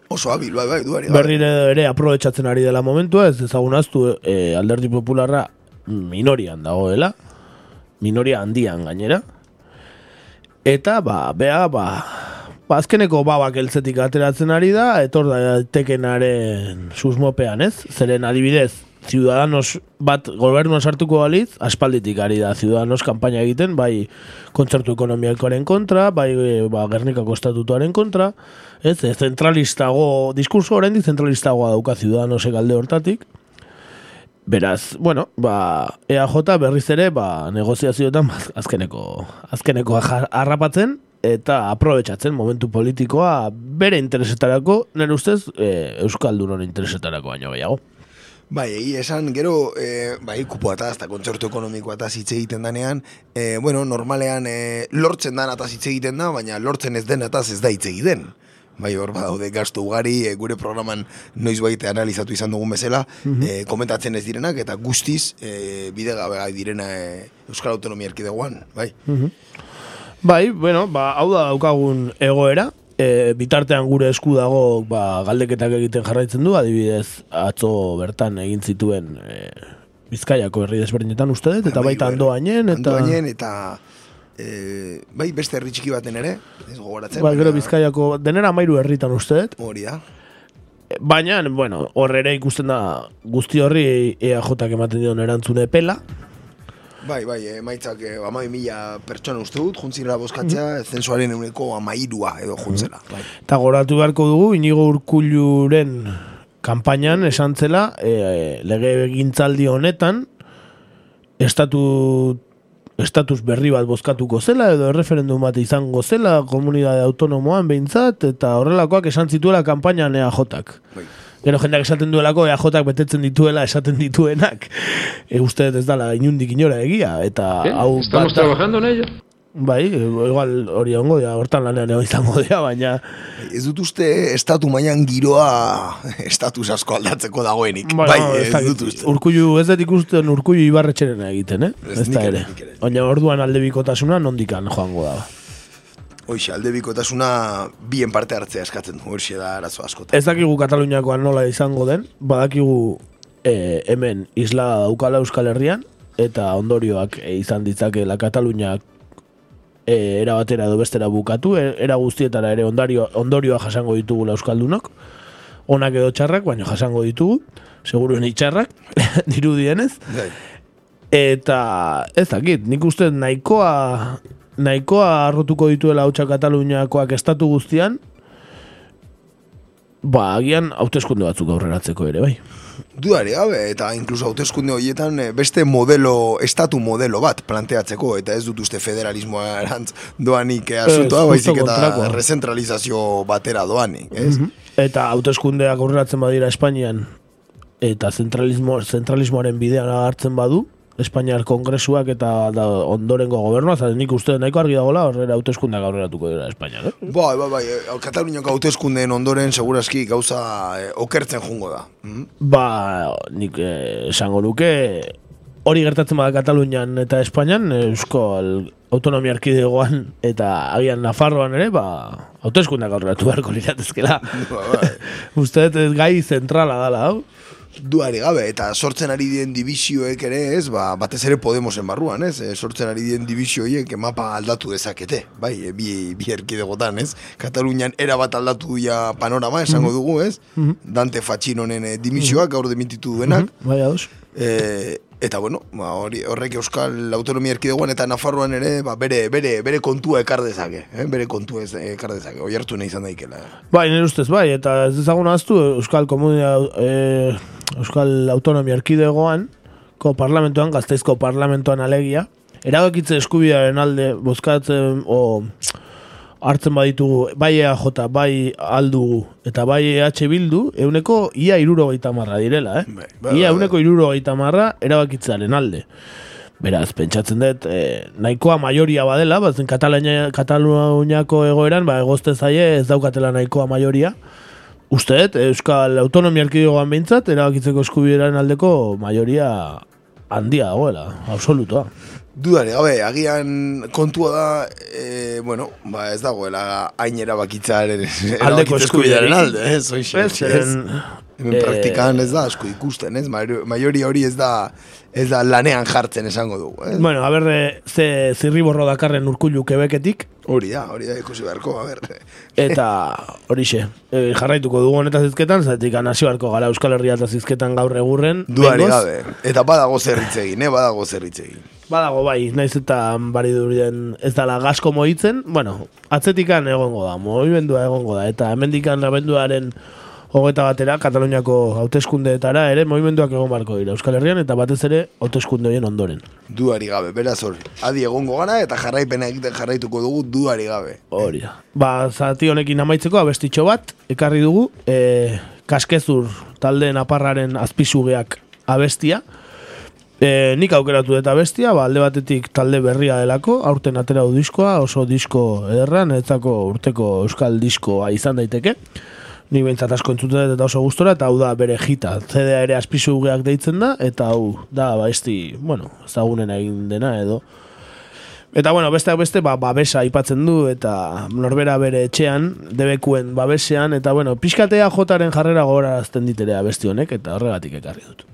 Oso habil, bai, bai, duari. berriro ere aprobetsatzen ari dela momentua, ez ezagun aztu e, alderdi popularra minorian dagoela, minoria handian gainera, eta ba, bea, ba, ba azkeneko babak eltzetik ateratzen ari da, etor da tekenaren susmopean, ez? Zeren adibidez, Ciudadanos bat gobernuan sartuko baliz, aspalditik ari da Ciudadanos kanpaina egiten, bai kontzertu ekonomiakoaren kontra, bai e, ba, Gernikako estatutuaren kontra, ez, ez zentralistago, diskurso oraindik zentralistagoa dauka Ciudadanosek alde hortatik, Beraz, bueno, ba, EAJ berriz ere, ba, negoziazioetan az- azkeneko, azkeneko harrapatzen eta aprobetsatzen momentu politikoa bere interesetarako, nire ustez, e, Euskaldunon interesetarako baino gehiago. Bai, egi esan, gero, e, bai, kupoataz eta kontzertu ekonomikoataz hitz egiten danean, e, bueno, normalean e, lortzen dan ataz hitz egiten da, baina lortzen ez den ataz ez da hitz egiten. bai hor badaude gastu ugari, e, gure programan noiz baite analizatu izan dugun bezala, Mhm. e, komentatzen ez direnak, eta guztiz e, bidegabe direna e, Euskal Autonomia Erkidegoan, bai. Mhm. Bai, bueno, ba, hau da daukagun egoera, e, bitartean gure esku dago ba, galdeketak egiten jarraitzen du, adibidez atzo bertan egin zituen e, Bizkaiako herri desberdinetan uste dut, eta Bai, baita bai, andoainen, eta... Andoainen, eta e, bai beste herri txiki baten ere, ez gogoratzen. Ba, gero Bizkaiako, denera mairu herritan uste dut, Hori da. baina, bueno, hor ere ikusten da guzti horri EAJak ematen dion erantzune pela, Bai, bai, emaitzak eh, amai mila pertsona uste dut, juntzira bozkatzea, zensuaren euneko amairua edo juntzela. Bai. Eta goratu beharko dugu, inigo urkulluren kanpainan esan zela, e, lege gintzaldi honetan, estatu, estatus berri bat bozkatuko zela, edo erreferendum bat izango zela, komunidade autonomoan behintzat, eta horrelakoak esan zituela kanpainan EAJak. Bai. Gero jendeak esaten duelako EAJak betetzen dituela esaten dituenak, e, uste ez dala inundik inora egia, eta hau Estamos bata- trabajando en ello. Bai, igual hori ongo dira, hortan lanean egon izango dira, baina... Ez dut uste estatu mailan giroa estatus asko aldatzeko dagoenik. Bueno, bai, ez ez dut uste. Urkullu, ez dut ikusten urkullu ibarretxerena egiten, eh? Ez, Ez, da ere. Baina orduan aldebikotasuna nondikan joango da. Hoxe, aldebikotasuna bien parte hartzea eskatzen du, hori da arazo askotan. Ez dakigu Kataluniakoan nola izango den, badakigu eh, hemen isla daukala Euskal Herrian, eta ondorioak eh, izan ditzakeela Kataluniak e, era batera edo bestera bukatu, e, era guztietara ere ondario, ondorioa jasango ditugula Euskaldunok, onak edo txarrak, baina jasango ditugu, seguruen itxarrak, dirudienez, Bai. Eta ez dakit, nik uste nahikoa nahikoa arrotuko dituela hautsa Kataluniakoak estatu guztian, ba, agian hauteskunde batzuk aurreratzeko ere, bai. Dudari gabe, eta inkluso hauteskunde horietan eh, beste modelo, estatu modelo bat planteatzeko, eta ez dut uste federalismoa erantz doanik eh, asuntoa, baizik eta rezentralizazio batera doanik, ez? Mhm. Eta hauteskundeak aurreratzen badira Espainian, eta zentralismo, zentralismoaren bidean hartzen badu, Espainiar kongresuak eta da, ondorengo gobernua, zaten nik uste nahiko argi dagoela horrela hauteskundeak aurreratuko dira Espainian, eh? Bai, bai, bai, eh, Kataluniako hauteskundeen ondoren seguraski gauza eh, okertzen jungo da. Mhm. Ba, nik eh, esango nuke hori gertatzen bada Katalunian eta Espainian, Euskal Autonomia Erkidegoan eta agian Nafarroan ere, ba, hauteskundak aurreratu beharko liratezkela. Ba, bai. Uste dut ez gai zentrala dala, hau? Duari gabe, eta sortzen ari dien divisioek ere ez, ba, batez ere Podemosen barruan, ez? E, sortzen ari dien divisioiek mapa aldatu dezakete, bai, e, bi, bi erkidegotan, ez? Katalunian era bat aldatu ja panorama, esango dugu, ez? Dante Fatxinonen e, dimisioak gaur demititu duenak, Bai, ados. e, eta bueno, ba, hori, horrek Euskal Autonomia Erkidegoan eta Nafarroan ere, ba, bere, bere, bere kontua ekar dezake, eh? bere kontua ekar dezake, oi hartu nahi daikela. Bai, nire ustez, bai, eta ez dezagun ahaztu Euskal Komunia, e, Euskal Autonomia Erkidegoan, ko parlamentoan, gazteizko parlamentoan alegia, erabakitze eskubidearen alde bozkatzen, o hartzen baditugu, bai EAJ, bai aldugu, eta bai EH Bildu, euneko ia irurogeita marra direla, eh? Bai, bai, ia bai, euneko irurogeita marra erabakitzearen alde. Beraz, pentsatzen dut, eh, nahikoa majoria badela, bazen Kataluniako egoeran, ba, egozte zaie ez daukatela nahikoa majoria. Uste dut, Euskal Autonomia Erkidegoan behintzat, erabakitzeko eskubidearen aldeko majoria handia dagoela, absolutoa. Dudare, gabe, agian kontua da, e, bueno, ba ez dagoela hain erabakitzaren eskubidearen alde, ez, oixe, Ez, Hemen eh, praktikan ez da asko ikusten, ez? Maio- Maioria hori ez da ez da lanean jartzen esango dugu, ez? Bueno, a ber, eh, ze zirriborro dakarren urkullu kebeketik, Hori da, hori da ikusi beharko, a ber. eta horixe, e, jarraituko dugu honetaz zizketan, zatik nazioarko gara Euskal Herria eta zizketan gaur egurren. Duari gabe. Eta badago zerritze egin, eh? Badago zerritze egin. Badago bai, naiz eta bari durien ez dala gasko moitzen, bueno, atzetikan egongo da, movimendua egongo da, eta hemendikan abenduaren hogeta batera, Kataluniako hauteskundeetara ere movimenduak egon barko dira Euskal Herrian, eta batez ere hauteskunde horien ondoren. Duari gabe, beraz hori. Adi egongo gara eta jarraipena egiten jarraituko dugu duari gabe. Hori da. Ba, zati honekin amaitzeko abestitxo bat, ekarri dugu, e, kaskezur talde naparraren azpizugeak abestia, E, nik aukeratu eta bestia, ba, alde batetik talde berria delako, aurten atera diskoa, oso disko ederra, netzako urteko euskal diskoa izan daiteke. Ni behintzat asko entzuten eta oso gustora, eta hau da bere jita. CD ere aspizu geak deitzen da, eta hau da, ba, esti, bueno, ezagunen egin dena edo. Eta bueno, besteak beste, ba, babesa aipatzen du, eta norbera bere etxean, debekuen babesean, eta bueno, pixkatea jotaren jarrera gogorarazten diterea besti honek, eta horregatik ekarri dut.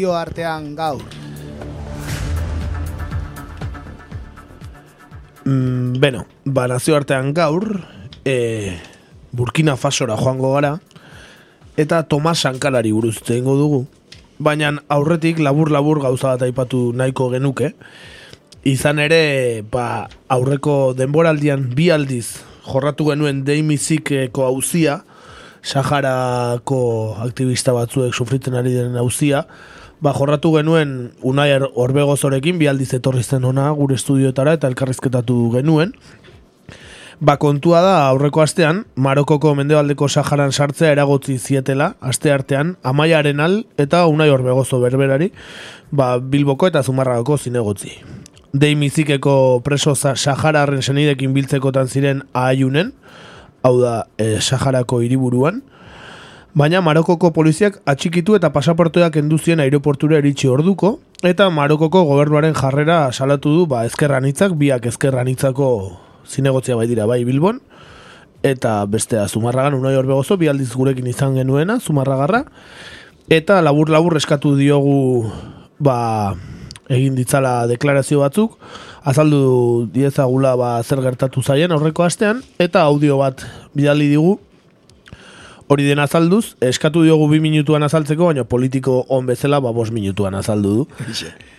Nazio artean gaur. Mm, beno, ba, nazioartean gaur, e, Burkina Fasora joango gara, eta Tomas Sankalari buruz hitz egingo dugu. Baina aurretik labur-labur gauza bat aipatu nahiko genuke. Izan ere, ba, aurreko denboraldian bi aldiz jorratu genuen deimizikeko hauzia, Saharako aktivista batzuek sufritzen ari den hauzia, ba, jorratu genuen Unai Orbegozorekin bi aldiz etorri zen ona gure estudioetara eta elkarrizketatu genuen. Ba, kontua da aurreko astean, Marokoko mendebaldeko Saharan sartzea eragotzi zietela, aste artean, Amaiaren al eta Unai Orbegozo berberari, ba, Bilboko eta Zumarragako zinegotzi. Deimizikeko preso Sahararren senidekin biltzekotan ziren ahaiunen, hau da, eh, Saharako hiriburuan, Baina Marokoko poliziak atxikitu eta pasaportoak enduzien aeroportura eritxi orduko, eta Marokoko gobernuaren jarrera salatu du ba, ezkerranitzak, biak ezkerranitzako zinegotzia bai dira bai Bilbon, eta bestea Zumarragan unai orbegozo, bi aldiz gurekin izan genuena, Zumarragarra, eta labur-labur eskatu diogu ba, egin ditzala deklarazio batzuk, azaldu diezagula ba, zer gertatu zaien aurreko astean, eta audio bat bidali digu, hori den azalduz, eskatu diogu bi minutuan azaltzeko, baina politiko on bezala, ba, bos minutuan azaldu du.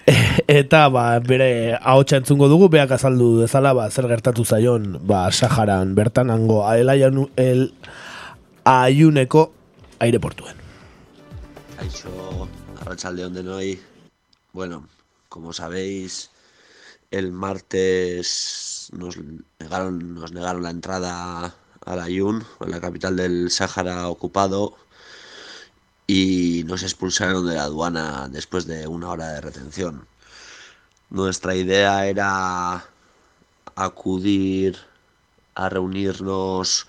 Eta, ba, bere ahotsa entzungo dugu, beak azaldu dezala, ba, zer gertatu zaion, ba, Saharan bertan, hango, el, aiuneko aireportuen. Aicho, Arrachaldeón de Noy. Bueno, como sabéis, el martes nos negaron, nos negaron la entrada a a la capital del Sáhara ocupado, y nos expulsaron de la aduana después de una hora de retención. Nuestra idea era acudir a reunirnos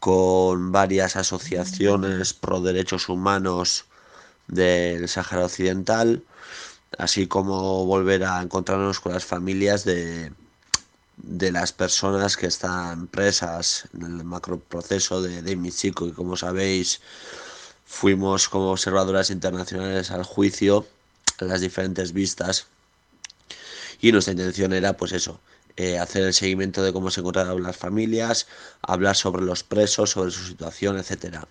con varias asociaciones pro derechos humanos del Sáhara Occidental, así como volver a encontrarnos con las familias de, de las personas que están presas en el macroproceso de Demi Chico, y como sabéis, fuimos como observadoras internacionales al juicio, las diferentes vistas, y nuestra intención era, pues eso, eh, hacer el seguimiento de cómo se encontraban las familias, hablar sobre los presos, sobre su situación, etcétera.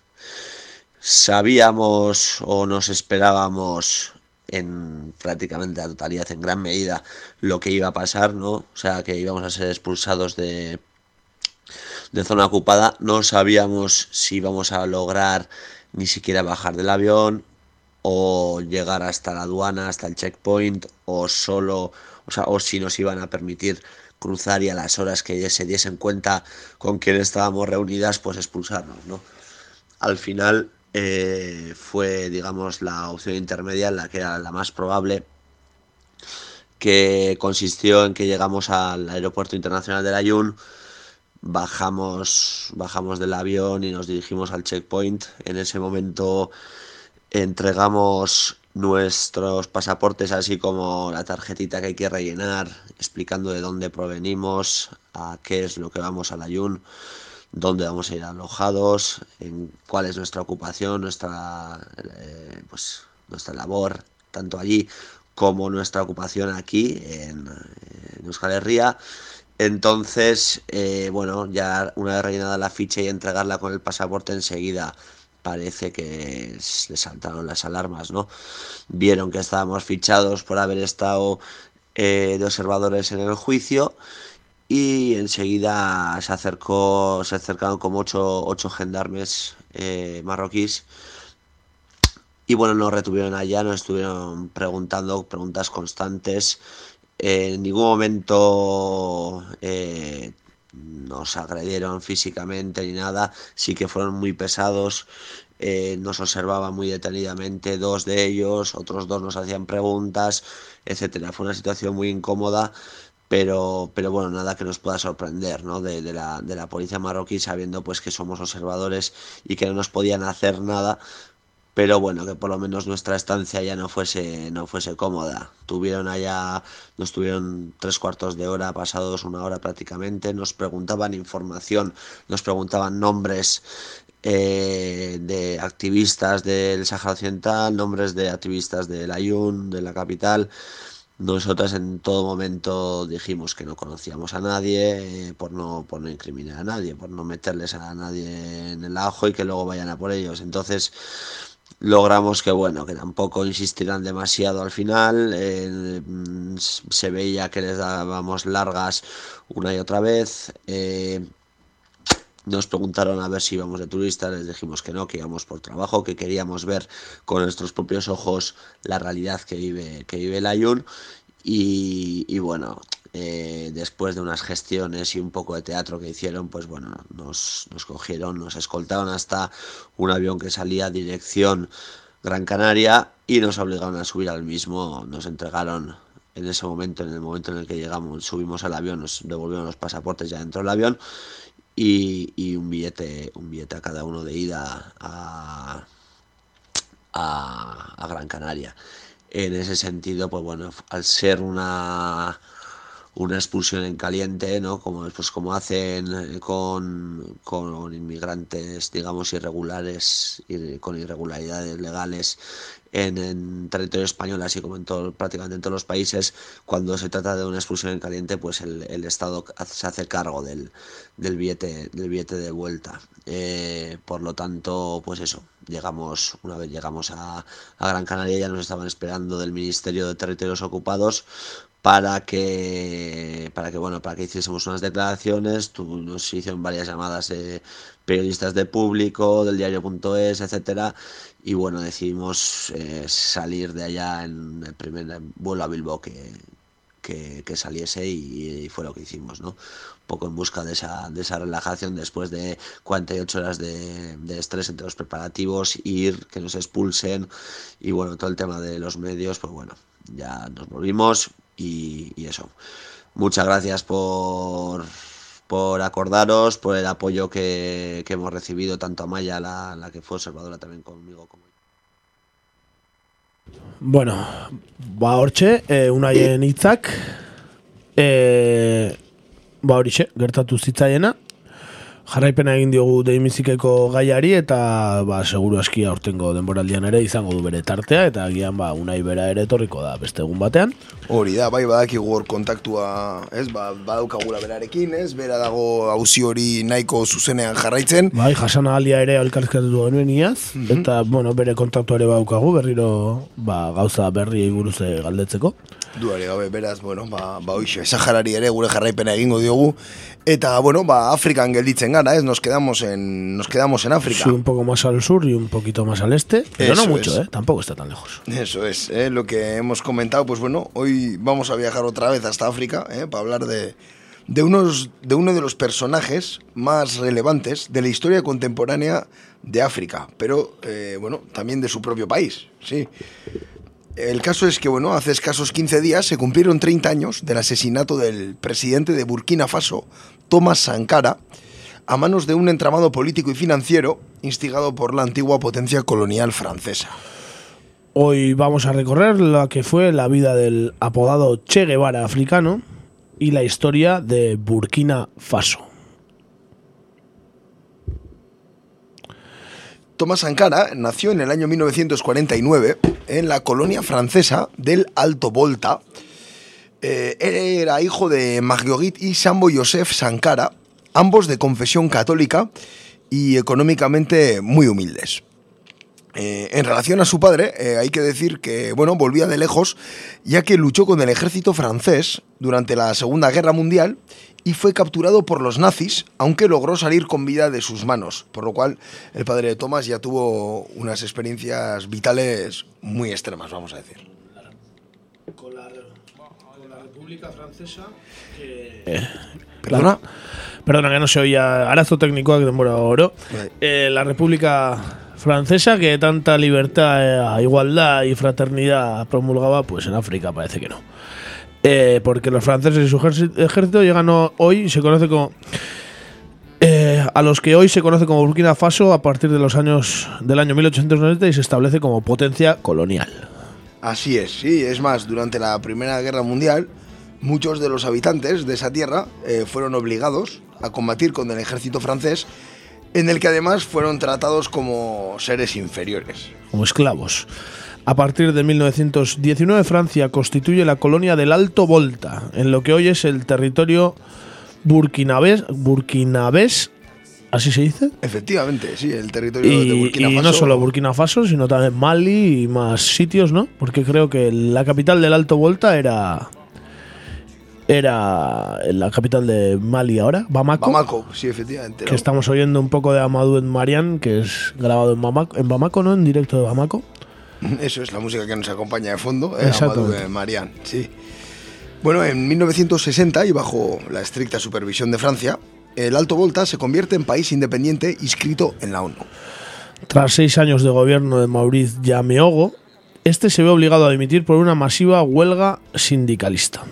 Sabíamos o nos esperábamos en prácticamente la totalidad, en gran medida, lo que iba a pasar, ¿no? O sea, que íbamos a ser expulsados de, de zona ocupada. No sabíamos si íbamos a lograr ni siquiera bajar del avión o llegar hasta la aduana, hasta el checkpoint, o solo, o sea, o si nos iban a permitir cruzar y a las horas que se diesen cuenta con quién estábamos reunidas, pues expulsarnos, ¿no? Al final eh, fue, digamos, la opción intermedia, la que era la más probable, que consistió en que llegamos al aeropuerto internacional de Layún, bajamos, bajamos del avión y nos dirigimos al checkpoint. En ese momento entregamos nuestros pasaportes, así como la tarjetita que hay que rellenar, explicando de dónde provenimos, a qué es lo que vamos al Ayun, dónde vamos a ir alojados, en cuál es nuestra ocupación, nuestra, eh, pues, nuestra labor, tanto allí como nuestra ocupación aquí en, en Euskal Herria. Entonces, eh, bueno, ya una vez rellenada la ficha y entregarla con el pasaporte enseguida parece que le saltaron las alarmas, ¿no? Vieron que estábamos fichados por haber estado eh, de observadores en el juicio y enseguida se acercó, se acercaron como ocho, ocho gendarmes eh, marroquíes y bueno, nos retuvieron allá, nos estuvieron preguntando preguntas constantes. En ningún momento eh, nos agredieron físicamente ni nada, sí que fueron muy pesados, eh, nos observaban muy detenidamente dos de ellos, otros dos nos hacían preguntas, etcétera. Fue una situación muy incómoda, pero, pero bueno, nada que nos pueda sorprender, ¿no? De, de la, de la policía marroquí sabiendo pues que somos observadores y que no nos podían hacer nada, pero bueno, que por lo menos nuestra estancia ya no fuese, no fuese cómoda. Tuvieron allá, nos tuvieron tres cuartos de hora, pasados una hora prácticamente, nos preguntaban información, nos preguntaban nombres eh, de activistas del Sáhara Occidental, nombres de activistas del Ayun, de la capital, Nosotras en todo momento dijimos que no conocíamos a nadie eh, por no por no incriminar a nadie, por no meterles a nadie en el ajo y que luego vayan a por ellos. Entonces logramos que bueno que tampoco insistieran demasiado al final eh, mm, se veía que les dábamos largas una y otra vez eh, nos preguntaron a ver si íbamos de turistas, les dijimos que no, que íbamos por trabajo, que queríamos ver con nuestros propios ojos la realidad que vive, que vive el Ayun. Y, bueno, eh, después de unas gestiones y un poco de teatro que hicieron, pues bueno, nos, nos cogieron, nos escoltaron hasta un avión que salía dirección Gran Canaria y nos obligaron a subir al mismo, nos entregaron en ese momento, en el momento en el que llegamos, subimos al avión, nos devolvieron los pasaportes ya dentro del avión y, y un billete un billete a cada uno de ida a, a, Gran Canaria. En ese sentido, pues bueno, al ser una una expulsión en caliente, ¿no? Como, pues como hacen con, con inmigrantes, digamos, irregulares, y con irregularidades legales en, territorio español, así como en todo, prácticamente en todos los países, cuando se trata de una expulsión en caliente, pues el, el Estado se hace cargo del, del, billete, del billete de vuelta. Eh, por lo tanto, pues eso, llegamos, una vez llegamos a, a Gran Canaria, ya nos estaban esperando del Ministerio de Territorios Ocupados para que para que bueno para que hiciésemos unas declaraciones. Tú, nos hicieron varias llamadas de periodistas de público del diario.es etcétera. Y bueno decidimos eh, salir de allá en el primer vuelo a Bilbao que, que, saliese y, y fue lo que hicimos no un poco en busca de esa, de esa relajación después de 48 horas de, de estrés entre los preparativos, ir, que nos expulsen. Y bueno, todo el tema de los medios, pues bueno, ya nos volvimos y, eso. Muchas gracias por, por acordaros, por el apoyo que, hemos recibido, tanto a Maya, la, la que fue observadora también conmigo, como Bueno, ba hortxe, e, unaien hitzak, e, ba horixe, gertatu zitzaiena, jarraipena egin diogu deimizikeko gaiari eta ba seguru aski aurtengo denboraldian ere izango du bere tartea eta agian ba unai bera ere etorriko da beste egun batean. Hori da, bai badakigu hor kontaktua, ez, ba, badaukagula berarekin, ez, bera dago auzi hori nahiko zuzenean jarraitzen. Bai, jasana alia ere alkarrizkatu genuen iaz, eta, bueno, bere kontaktu ere baukagu, berriro, ba, gauza berriei buruz eh, galdetzeko. Duari gabe, beraz, bueno, ba, ba Saharari ere gure jarraipena egingo diogu. Eta, bueno, ba, Afrikan gelditzen ez, nos quedamos en, nos quedamos en África. Sí, un poco más al sur y un poquito más al este, pero Eso no mucho, es. ¿eh? Tampoco está tan lejos. Eso es, ¿eh? lo que hemos comentado, pues bueno, hoy vamos a viajar otra vez hasta África ¿eh? para hablar de, de, unos, de uno de los personajes más relevantes de la historia contemporánea de África, pero eh, bueno, también de su propio país, sí. El caso es que, bueno, hace escasos 15 días se cumplieron 30 años del asesinato del presidente de Burkina Faso, Thomas Sankara, a manos de un entramado político y financiero instigado por la antigua potencia colonial francesa. Hoy vamos a recorrer la que fue la vida del apodado Che Guevara africano y la historia de Burkina Faso. Thomas Sankara nació en el año 1949 en la colonia francesa del Alto Volta. Eh, era hijo de Marguerite y Sambo Joseph Sankara, ambos de confesión católica y económicamente muy humildes. Eh, en relación a su padre, eh, hay que decir que, bueno, volvía de lejos, ya que luchó con el ejército francés durante la Segunda Guerra Mundial y fue capturado por los nazis, aunque logró salir con vida de sus manos, por lo cual el padre de Thomas ya tuvo unas experiencias vitales muy extremas, vamos a decir. Con la, República Francesa ¿Perdona? Perdona, que no se oía arazo técnico que demora oro. Eh, la República Francesa, que tanta libertad, eh, igualdad y fraternidad promulgaba, pues en África parece que no. Eh, porque los franceses y su ejército llegan hoy y se conoce como. eh, a los que hoy se conoce como Burkina Faso a partir de los años del año 1890 y se establece como potencia colonial. Así es, sí, es más, durante la Primera Guerra Mundial, muchos de los habitantes de esa tierra eh, fueron obligados a combatir con el ejército francés, en el que además fueron tratados como seres inferiores. como esclavos. A partir de 1919, Francia constituye la colonia del Alto Volta, en lo que hoy es el territorio burkinabés, burkinabés ¿así se dice? Efectivamente, sí, el territorio de Y, Burkina y Faso. no solo Burkina Faso, sino también Mali y más sitios, ¿no? Porque creo que la capital del Alto Volta era. Era la capital de Mali ahora, Bamako. Bamako, sí, efectivamente. Que ¿no? estamos oyendo un poco de Amadou en Marian, que es grabado en Bamako, en Bamako, ¿no? En directo de Bamako. Eso es la música que nos acompaña de fondo, eh. Amadou de Marian, sí. Bueno, en 1960 y bajo la estricta supervisión de Francia, el Alto Volta se convierte en país independiente inscrito en la ONU. Tras seis años de gobierno de Maurice Yameogo, este se ve obligado a dimitir por una masiva huelga sindicalista.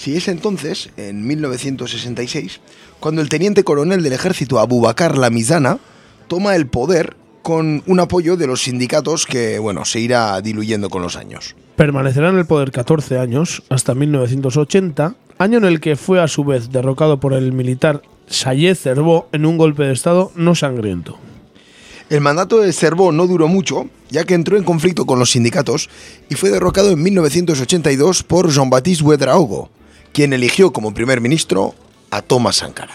Si es entonces, en 1966, cuando el teniente coronel del ejército Abubakar Lamizana toma el poder con un apoyo de los sindicatos que, bueno, se irá diluyendo con los años. Permanecerá en el poder 14 años, hasta 1980, año en el que fue a su vez derrocado por el militar Sayed Cerveau en un golpe de estado no sangriento. El mandato de Cerveau no duró mucho, ya que entró en conflicto con los sindicatos y fue derrocado en 1982 por Jean-Baptiste Ouedraogo, quien eligió como primer ministro a Thomas Sankara.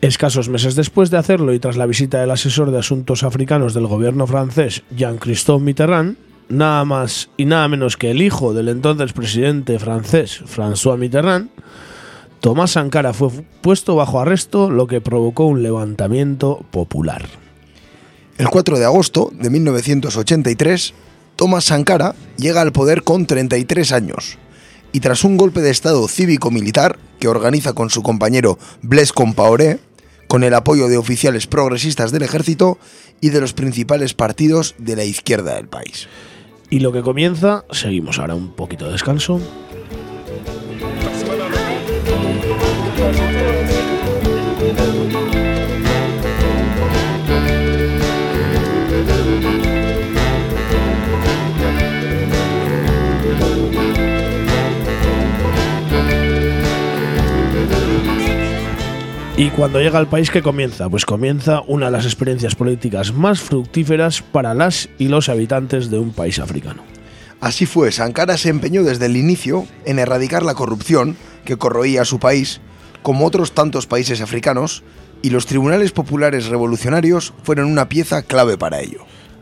Escasos meses después de hacerlo y tras la visita del asesor de asuntos africanos del gobierno francés, Jean-Christophe Mitterrand, nada más y nada menos que el hijo del entonces presidente francés, François Mitterrand, Thomas Sankara fue puesto bajo arresto, lo que provocó un levantamiento popular. El 4 de agosto de 1983, Thomas Sankara llega al poder con 33 años y tras un golpe de estado cívico-militar que organiza con su compañero Blaise Compaoré, con el apoyo de oficiales progresistas del ejército y de los principales partidos de la izquierda del país. Y lo que comienza, seguimos ahora un poquito de descanso. Y cuando llega al país, ¿qué comienza? Pues comienza una de las experiencias políticas más fructíferas para las y los habitantes de un país africano. Así fue, Sankara se empeñó desde el inicio en erradicar la corrupción que corroía a su país, como otros tantos países africanos, y los tribunales populares revolucionarios fueron una pieza clave para ello.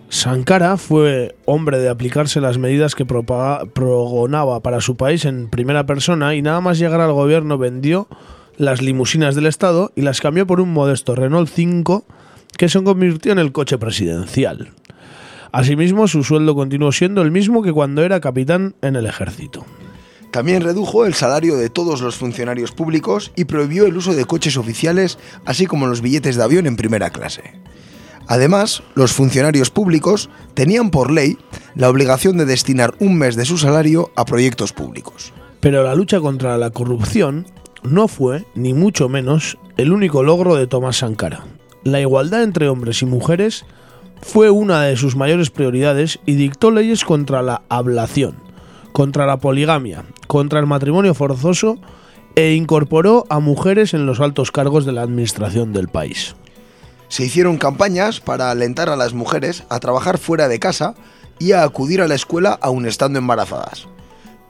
Sankara fue hombre de aplicarse las medidas que propaga- progonaba para su país en primera persona y nada más llegar al gobierno vendió las limusinas del Estado y las cambió por un modesto Renault 5 que se convirtió en el coche presidencial. Asimismo, su sueldo continuó siendo el mismo que cuando era capitán en el ejército. También redujo el salario de todos los funcionarios públicos y prohibió el uso de coches oficiales, así como los billetes de avión en primera clase. Además, los funcionarios públicos tenían por ley la obligación de destinar un mes de su salario a proyectos públicos. Pero la lucha contra la corrupción no fue, ni mucho menos, el único logro de Tomás Sankara. La igualdad entre hombres y mujeres fue una de sus mayores prioridades y dictó leyes contra la ablación, contra la poligamia, contra el matrimonio forzoso e incorporó a mujeres en los altos cargos de la administración del país. Se hicieron campañas para alentar a las mujeres a trabajar fuera de casa y a acudir a la escuela aun estando embarazadas.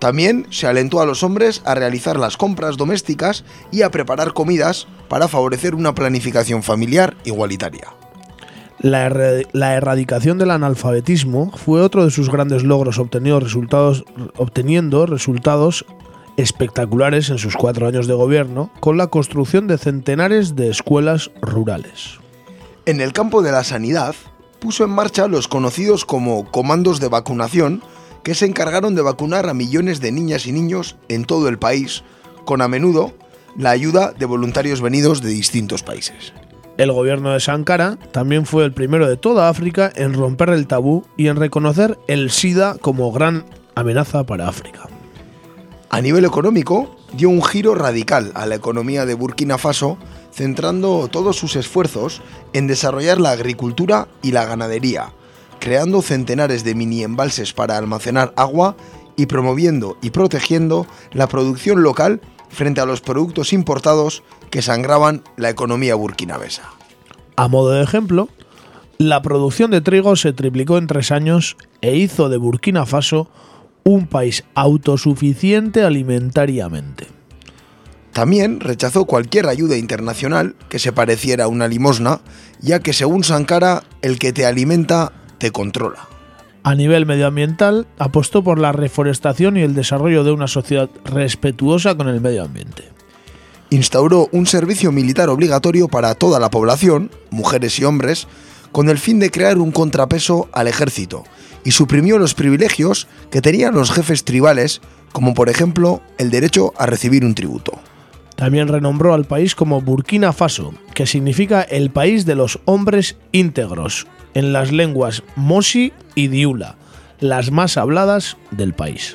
También se alentó a los hombres a realizar las compras domésticas y a preparar comidas para favorecer una planificación familiar igualitaria. La, erradicación del analfabetismo fue otro de sus grandes logros resultados, obteniendo resultados espectaculares en sus cuatro años de gobierno con la construcción de centenares de escuelas rurales. En el campo de la sanidad, puso en marcha los conocidos como comandos de vacunación, que se encargaron de vacunar a millones de niñas y niños en todo el país, con a menudo la ayuda de voluntarios venidos de distintos países. El gobierno de Sankara también fue el primero de toda África en romper el tabú y en reconocer el SIDA como gran amenaza para África. A nivel económico, dio un giro radical a la economía de Burkina Faso, centrando todos sus esfuerzos en desarrollar la agricultura y la ganadería, creando centenares de mini embalses para almacenar agua y promoviendo y protegiendo la producción local frente a los productos importados que sangraban la economía burkinabesa. A modo de ejemplo, La producción de trigo se triplicó en tres años e hizo de Burkina Faso un país autosuficiente alimentariamente. También rechazó cualquier ayuda internacional que se pareciera a una limosna, ya que según Sankara, el que te alimenta te controla. A nivel medioambiental, apostó por la reforestación y el desarrollo de una sociedad respetuosa con el medio ambiente. Instauró un servicio militar obligatorio para toda la población, mujeres y hombres, con el fin de crear un contrapeso al ejército, y suprimió los privilegios que tenían los jefes tribales, como por ejemplo el derecho a recibir un tributo. También renombró al país como Burkina Faso, que significa el país de los hombres íntegros, en las lenguas Mosi y Diula, las más habladas del país.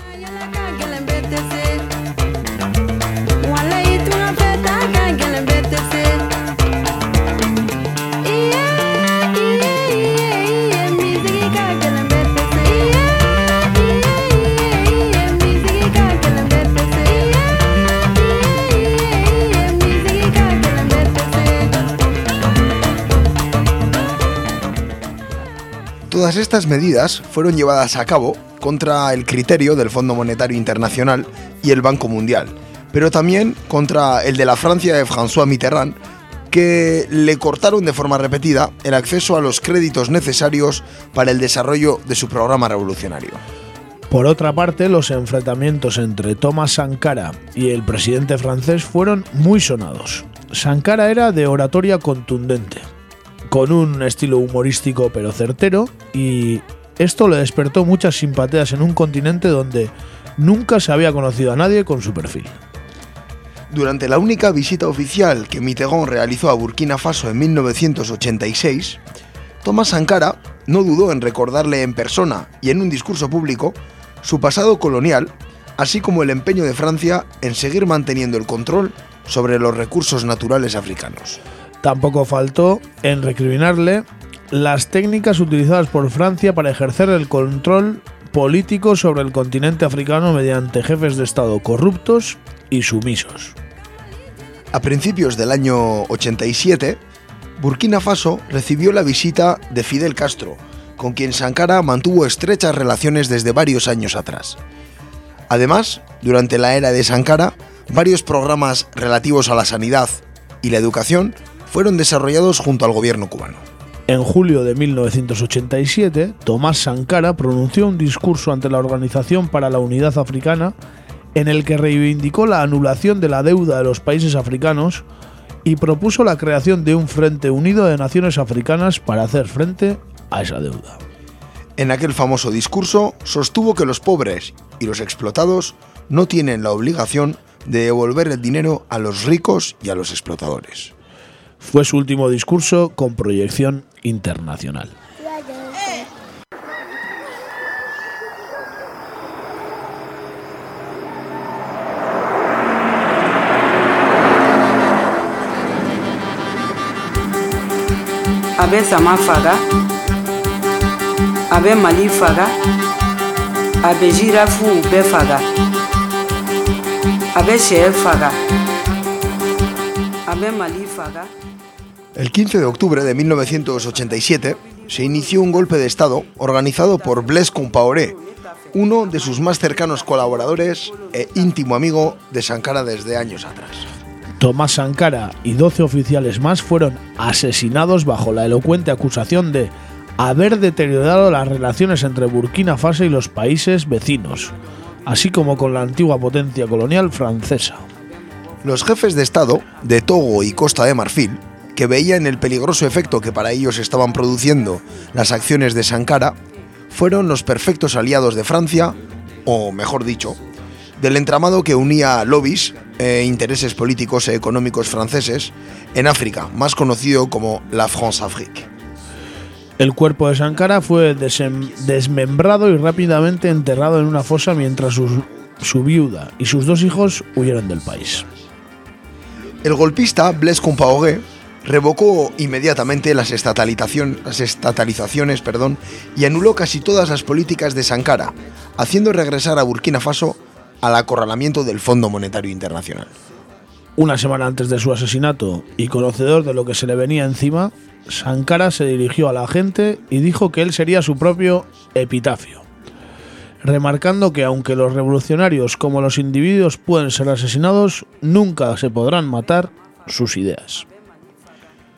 Todas estas medidas fueron llevadas a cabo contra el criterio del Fondo Monetario Internacional y el Banco Mundial, pero también contra el de la Francia de François Mitterrand, que le cortaron de forma repetida el acceso a los créditos necesarios para el desarrollo de su programa revolucionario. Por otra parte, los enfrentamientos entre Thomas Sankara y el presidente francés fueron muy sonados. Sankara era de oratoria contundente, con un estilo humorístico pero certero, y esto le despertó muchas simpatías en un continente donde nunca se había conocido a nadie con su perfil. Durante la única visita oficial que Mitterrand realizó a Burkina Faso en 1986, Thomas Sankara no dudó en recordarle en persona y en un discurso público su pasado colonial, así como el empeño de Francia en seguir manteniendo el control sobre los recursos naturales africanos. Tampoco faltó en recriminarle las técnicas utilizadas por Francia para ejercer el control político sobre el continente africano mediante jefes de Estado corruptos y sumisos. A principios del año 87, Burkina Faso recibió la visita de Fidel Castro, con quien Sankara mantuvo estrechas relaciones desde varios años atrás. Además, durante la era de Sankara, varios programas relativos a la sanidad y la educación fueron desarrollados junto al gobierno cubano. En julio de 1987, Tomás Sankara pronunció un discurso ante la Organización para la Unidad Africana en el que reivindicó la anulación de la deuda de los países africanos y propuso la creación de un Frente Unido de Naciones Africanas para hacer frente a esa deuda. En aquel famoso discurso sostuvo que los pobres y los explotados no tienen la obligación de devolver el dinero a los ricos y a los explotadores. Fue su último discurso con proyección internacional. a bɛ sama faga a bɛ mali faga a bɛ zirafuw El 15 de octubre de 1987 se inició un golpe de Estado organizado por Blaise Compaoré, uno de sus más cercanos colaboradores e íntimo amigo de Sankara desde años atrás. Tomás Sankara y 12 oficiales más fueron asesinados bajo la elocuente acusación de haber deteriorado las relaciones entre Burkina Faso y los países vecinos, así como con la antigua potencia colonial francesa. Los jefes de Estado de Togo y Costa de Marfil, que veían el peligroso efecto que para ellos estaban produciendo las acciones de Sankara, fueron los perfectos aliados de Francia, o mejor dicho, del entramado que unía lobbies e intereses políticos e económicos franceses en África, más conocido como la France-Afrique. El cuerpo de Sankara fue desmembrado y rápidamente enterrado en una fosa mientras su, su viuda y sus dos hijos huyeron del país. El golpista Blaise Compaoré revocó inmediatamente las, estatalizaciones perdón, y anuló casi todas las políticas de Sankara, haciendo regresar a Burkina Faso al acorralamiento del Fondo Monetario Internacional. Una semana antes de su asesinato y conocedor de lo que se le venía encima, Sankara se dirigió a la gente y dijo que él sería su propio epitafio, remarcando que aunque los revolucionarios como los individuos pueden ser asesinados, nunca se podrán matar sus ideas.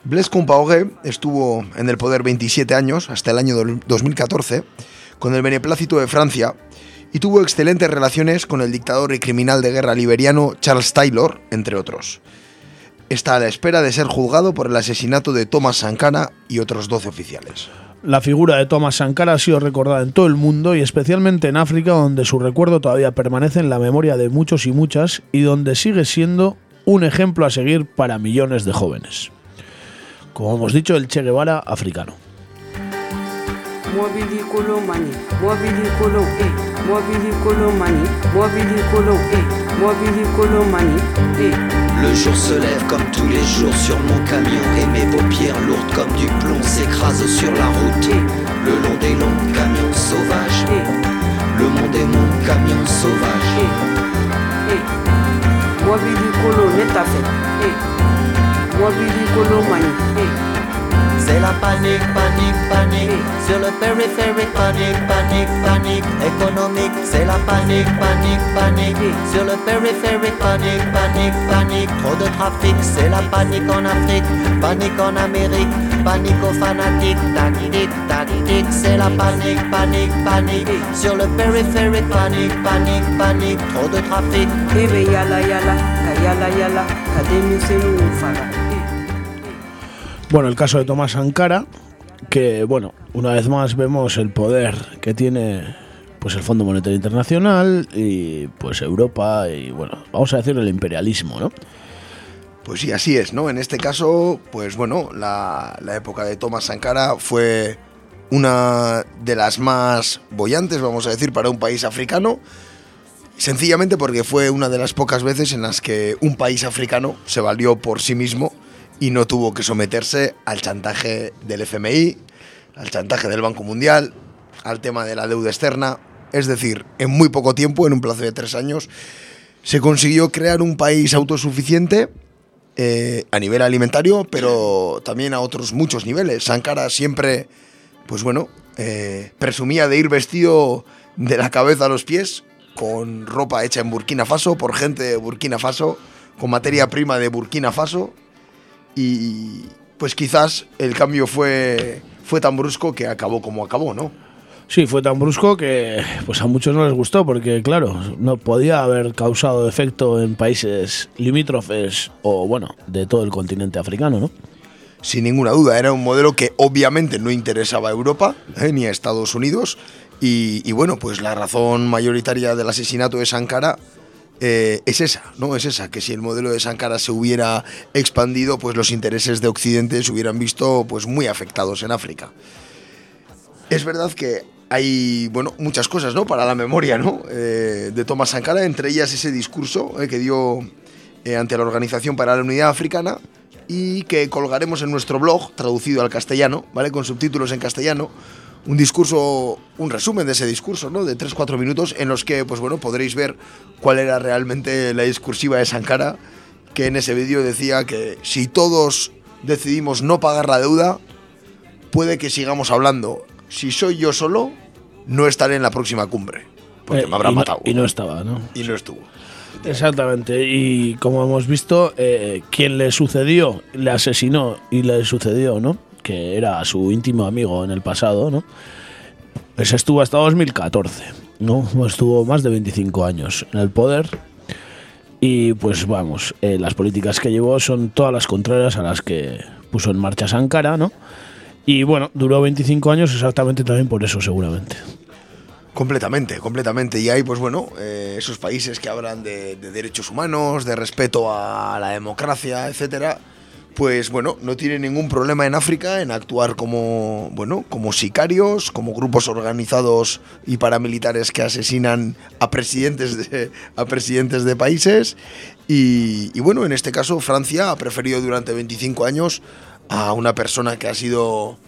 Blaise Compaoré estuvo en el poder 27 años, hasta el año del 2014, con el beneplácito de Francia, y tuvo excelentes relaciones con el dictador y criminal de guerra liberiano Charles Taylor, entre otros. Está a la espera de ser juzgado por el asesinato de Thomas Sankara y otros 12 oficiales. La figura de Thomas Sankara ha sido recordada en todo el mundo y especialmente en África, donde su recuerdo todavía permanece en la memoria de muchos y muchas y donde sigue siendo un ejemplo a seguir para millones de jóvenes. Como hemos dicho, el Che Guevara africano. Eh, eh, kolo mani eh. Le jour se lève comme tous les jours sur mon camion et mes paupières lourdes comme du plomb s'écrasent sur la route. Le long des longs camions sauvages, le monde est mon camion sauvage. C'est la panique, panique, panique. Sur le périphérique, panique, panique, panique. Économique, c'est la panique, panique, panique. Sur le périphérique, panique, panique, panique. Trop de trafic, c'est la panique en Afrique. Panique en Amérique, panique aux fanatiques. Tactique, tactique, c'est la panique, panique, panique. Sur le périphérique, panique, panique, panique. Trop de trafic. Ebe yala yala, yala yala, ka denmisɛnninw faga Bueno, el caso de Tomás Sankara, que bueno, una vez más vemos el poder que tiene pues el Fondo Monetario Internacional y pues Europa y bueno, vamos a decir el imperialismo, ¿no? Pues sí, así es, ¿no? En este caso, pues bueno, la, época de Thomas Sankara fue una de las más bollantes, vamos a decir, para un país africano. Sencillamente porque fue una de las pocas veces en las que un país africano se valió por sí mismo y no tuvo que someterse al chantaje del FMI, al chantaje del Banco Mundial, al tema de la deuda externa. Es decir, en muy poco tiempo, en un plazo de tres años, se consiguió crear un país autosuficiente eh, a nivel alimentario, pero también a otros muchos niveles. Sankara siempre, pues bueno, eh, presumía de ir vestido de la cabeza a los pies, con ropa hecha en Burkina Faso, por gente de Burkina Faso, con materia prima de Burkina Faso, y pues quizás el cambio fue, fue tan brusco que acabó como acabó, ¿no? Sí, fue tan brusco que pues a muchos no les gustó porque claro, no podía haber causado efecto en países limítrofes o bueno, de todo el continente africano, ¿no? Sin ninguna duda, era un modelo que obviamente no interesaba a Europa eh, ni a Estados Unidos y, y, bueno, pues la razón mayoritaria del asesinato de Sankara eh, es esa, ¿no? Es esa, que si el modelo de Sankara se hubiera expandido, pues los intereses de Occidente se hubieran visto pues muy afectados en África. Es verdad que hay, bueno, muchas cosas, ¿no? Para la memoria, ¿no? Eh, de Thomas Sankara, entre ellas ese discurso eh, que dio ante la Organización para la Unidad Africana y que colgaremos en nuestro blog, traducido al castellano, ¿vale? Con subtítulos en castellano, un discurso, un resumen de ese discurso, ¿no? De 3-4 minutos en los que, pues bueno, podréis ver cuál era realmente la discursiva de Sankara, que en ese vídeo decía que si todos decidimos no pagar la deuda, puede que sigamos hablando. Si soy yo solo, no estaré en la próxima cumbre, porque Eh, me habrán y no- matado. y no estaba, ¿no? Y no estuvo. Exactamente, y como hemos visto, eh, quien le sucedió, le asesinó y le sucedió, ¿no? Que era su íntimo amigo en el pasado, ¿no? Pues estuvo hasta 2014, ¿no? Estuvo más de 25 años en el poder y pues vamos, eh, las políticas que llevó son todas las contrarias a las que puso en marcha Sankara, ¿no? Y bueno, duró 25 años exactamente también por eso seguramente. Completamente, completamente. Y hay, pues bueno, eh, esos países que hablan de, de derechos humanos, de respeto a la democracia, etcétera, pues bueno, no tienen ningún problema en África en actuar como, bueno, como sicarios, como grupos organizados y paramilitares que asesinan a presidentes de, a presidentes de países. Y, y bueno, en este caso Francia ha preferido durante 25 años a una persona que ha sido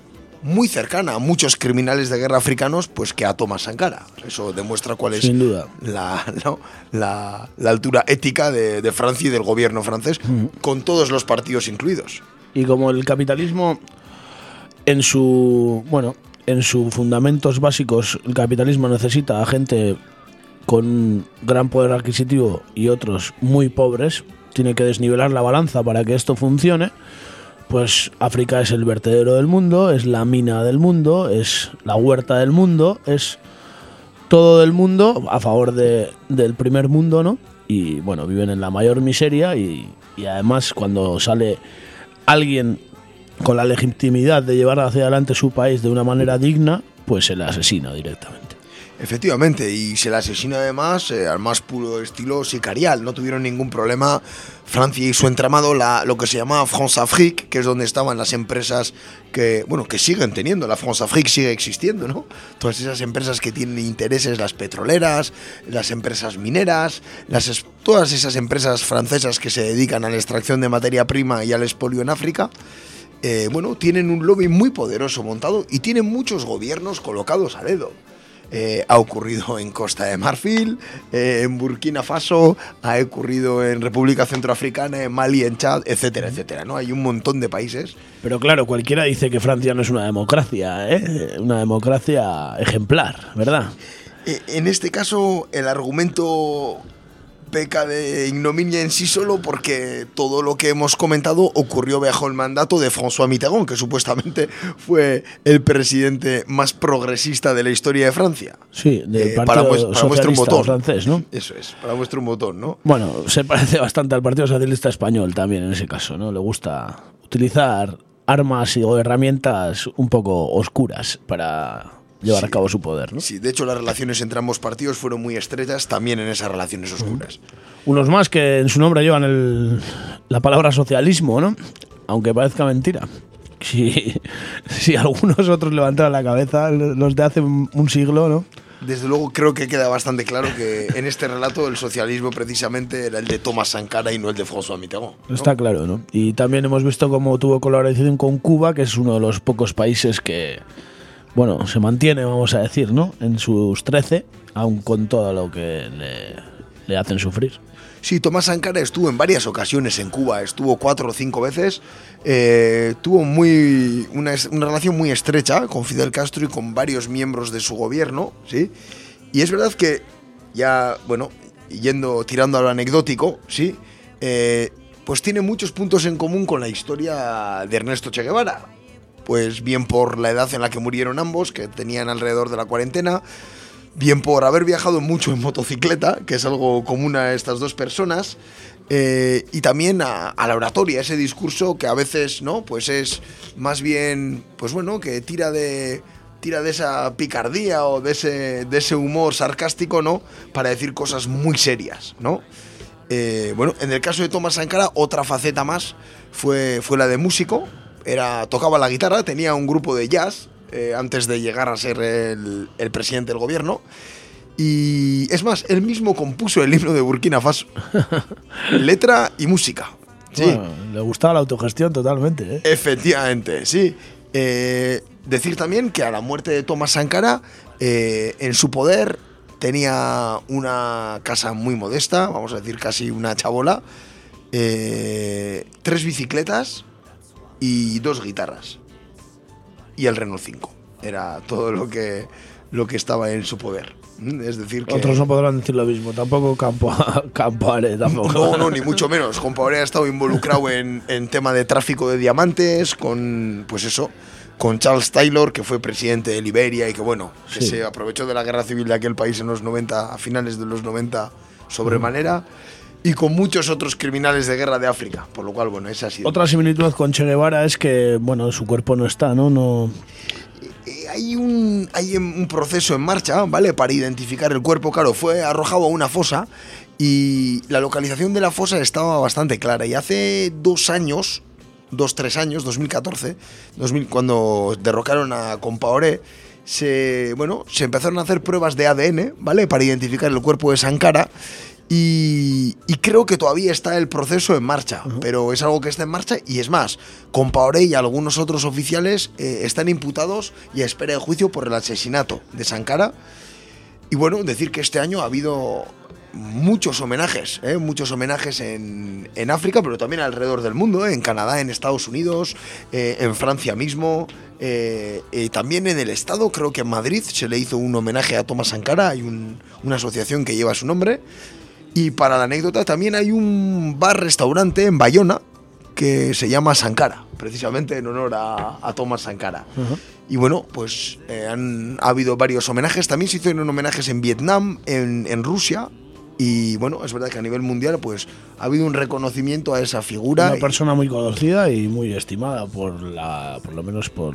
muy cercana a muchos criminales de guerra africanos pues que a Thomas Sankara. Eso demuestra cuál es Sin duda. La, ¿no? la, la altura ética de, de Francia y del gobierno francés, con todos los partidos incluidos. Y como el capitalismo en su bueno, en sus fundamentos básicos, el capitalismo necesita a gente con gran poder adquisitivo y otros muy pobres, tiene que desnivelar la balanza para que esto funcione. Pues África es el vertedero del mundo, es la mina del mundo, es la huerta del mundo, es todo del mundo a favor de- del primer mundo, ¿no? Y bueno, viven en la mayor miseria y, y además cuando sale alguien con la legitimidad de llevar hacia adelante su país de una manera digna, pues se le asesina directamente. Efectivamente, y se le asesina además eh, al más puro estilo sicarial. No tuvieron ningún problema Francia y su entramado, la, lo que se llamaba France Afrique, que es donde estaban las empresas que, bueno, que siguen teniendo. La France Afrique sigue existiendo, ¿no? Todas esas empresas que tienen intereses, las petroleras, las empresas mineras, las, todas esas empresas francesas que se dedican a la extracción de materia prima y al expolio en África. eh, bueno, tienen un lobby muy poderoso montado y tienen muchos gobiernos colocados a dedo. Eh, ha ocurrido en Costa de Marfil, eh, en Burkina Faso, ha ocurrido en República Centroafricana, en Mali, en Chad, etcétera, etcétera. ¿no? Hay un montón de países. Pero claro, cualquiera dice que Francia no es una democracia, ¿eh? Una democracia ejemplar, ¿verdad? Eh, en este caso, el argumento peca de ignominia en sí solo porque todo lo que hemos comentado ocurrió bajo el mandato de François Mitterrand, que supuestamente fue el presidente más progresista de la historia de Francia. Sí, del Eh, Partido para, para muestra un Socialista botón. francés, ¿no? Eso es, para muestra un botón, ¿no? Bueno, se parece bastante al Partido Socialista Español también en ese caso, ¿no? Le gusta utilizar armas y o herramientas un poco oscuras para llevar a cabo su poder, ¿no? Sí, de hecho las relaciones entre ambos partidos fueron muy estrechas también en esas relaciones oscuras. Unos más que en su nombre llevan el- la palabra socialismo, ¿no? Aunque parezca mentira. Si, si algunos otros levantaran la cabeza, los de hace un un siglo, ¿no? Desde luego creo que queda bastante claro que en este relato el socialismo precisamente era el de Thomas Sankara y no el de François Mitterrand. ¿no? Está claro, ¿no? Y también hemos visto cómo tuvo colaboración con Cuba, que es uno de los pocos países que, bueno, se mantiene, vamos a decir, ¿no? En sus 13, aun con todo lo que le, hacen sufrir. Sí, Tomás Sankara estuvo en varias ocasiones en Cuba, estuvo cuatro o cinco veces, eh, tuvo muy una, una relación muy estrecha con Fidel Castro y con varios miembros de su gobierno, ¿sí? Y es verdad que ya, bueno, yendo, tirando a lo anecdótico, ¿sí? Eh, pues tiene muchos puntos en común con la historia de Ernesto Che Guevara. Pues bien por la edad en la que murieron ambos, que tenían alrededor de la cuarentena, bien por haber viajado mucho en motocicleta, que es algo común a estas dos personas, eh, y también a, la oratoria, ese discurso que a veces, ¿no? Pues es más bien, pues bueno, que tira de tira de esa picardía o de ese, de ese humor sarcástico, ¿no? Para decir cosas muy serias, ¿no? Eh, bueno, en el caso de Thomas Sankara, otra faceta más fue, fue la de músico. Era, tocaba la guitarra, tenía un grupo de jazz eh, antes de llegar a ser el, el presidente del gobierno. Y es más, él mismo compuso el himno de Burkina Faso. Letra y música. Sí. Bueno, le gustaba la autogestión totalmente, ¿eh? Efectivamente, sí. Eh, decir también que a la muerte de Thomas Sankara, eh, en su poder tenía una casa muy modesta, vamos a decir casi una chabola, eh, tres bicicletas y dos guitarras. Y el Renault 5. Era todo lo que, lo que estaba en su poder. Mm, Es decir, que... Otros no podrán decir lo mismo, tampoco Campo, Campare, tampoco. No, no, ni mucho menos. Compaoré ha estado involucrado en, en tema de tráfico de diamantes, con, pues eso, con Charles Taylor, que fue presidente de Liberia y que, bueno, que Sí. se aprovechó de la guerra civil de aquel país en los 90, a finales de los 90, sobremanera, y con muchos otros criminales de guerra de África. Por lo cual, bueno, esa ha sido. Otra similitud con Che Guevara es que, bueno, su cuerpo no está, ¿no? no Eh, hay un, hay un proceso en marcha, ¿vale? Para identificar el cuerpo, claro, fue arrojado a una fosa y la localización de la fosa estaba bastante clara. Y hace dos años, dos, tres años, 2014, 2000, cuando derrocaron a Compaoré, se, bueno, se empezaron a hacer pruebas de ADN, ¿vale? Para identificar el cuerpo de Sankara. Y, y creo que todavía está el proceso en marcha, pero es algo que está en marcha y es más, Compaoré y algunos otros oficiales eh, están imputados y a espera de juicio por el asesinato de Sankara. Y bueno, decir que este año ha habido muchos homenajes, ¿eh? muchos homenajes en, en África, pero también alrededor del mundo, ¿eh? en Canadá, en Estados Unidos, eh, en Francia mismo, eh, también en el Estado, creo que en Madrid se le hizo un homenaje a Thomas Sankara, hay un- una asociación que lleva su nombre. Y para la anécdota también hay un bar-restaurante en Bayona que se llama Sankara, precisamente en honor a, a Thomas Sankara. Y bueno, pues eh, han ha habido varios homenajes. También se hicieron homenajes en Vietnam, en, en Rusia. Y bueno, es verdad que a nivel mundial, pues ha habido un reconocimiento a esa figura. Una y- persona muy conocida y muy estimada por la, por lo menos por,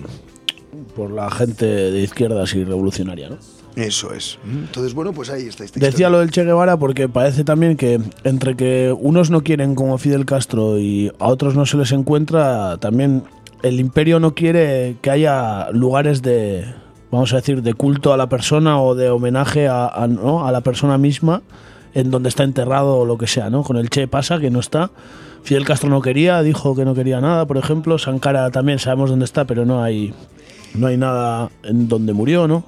por la gente de izquierdas y revolucionaria, ¿no? Eso es. Entonces, bueno, pues ahí está. esta Decía lo del Che Guevara porque parece también que entre que unos no quieren como Fidel Castro y a otros no se les encuentra, también el imperio no quiere que haya lugares de, vamos a decir, de culto a la persona o de homenaje a, a- ¿no? a la persona misma en donde está enterrado o lo que sea, ¿no? Con el Che pasa que no está. Fidel Castro no quería, dijo que no quería nada, por ejemplo. Sankara también sabemos dónde está, pero no hay, no hay nada en donde murió, ¿no?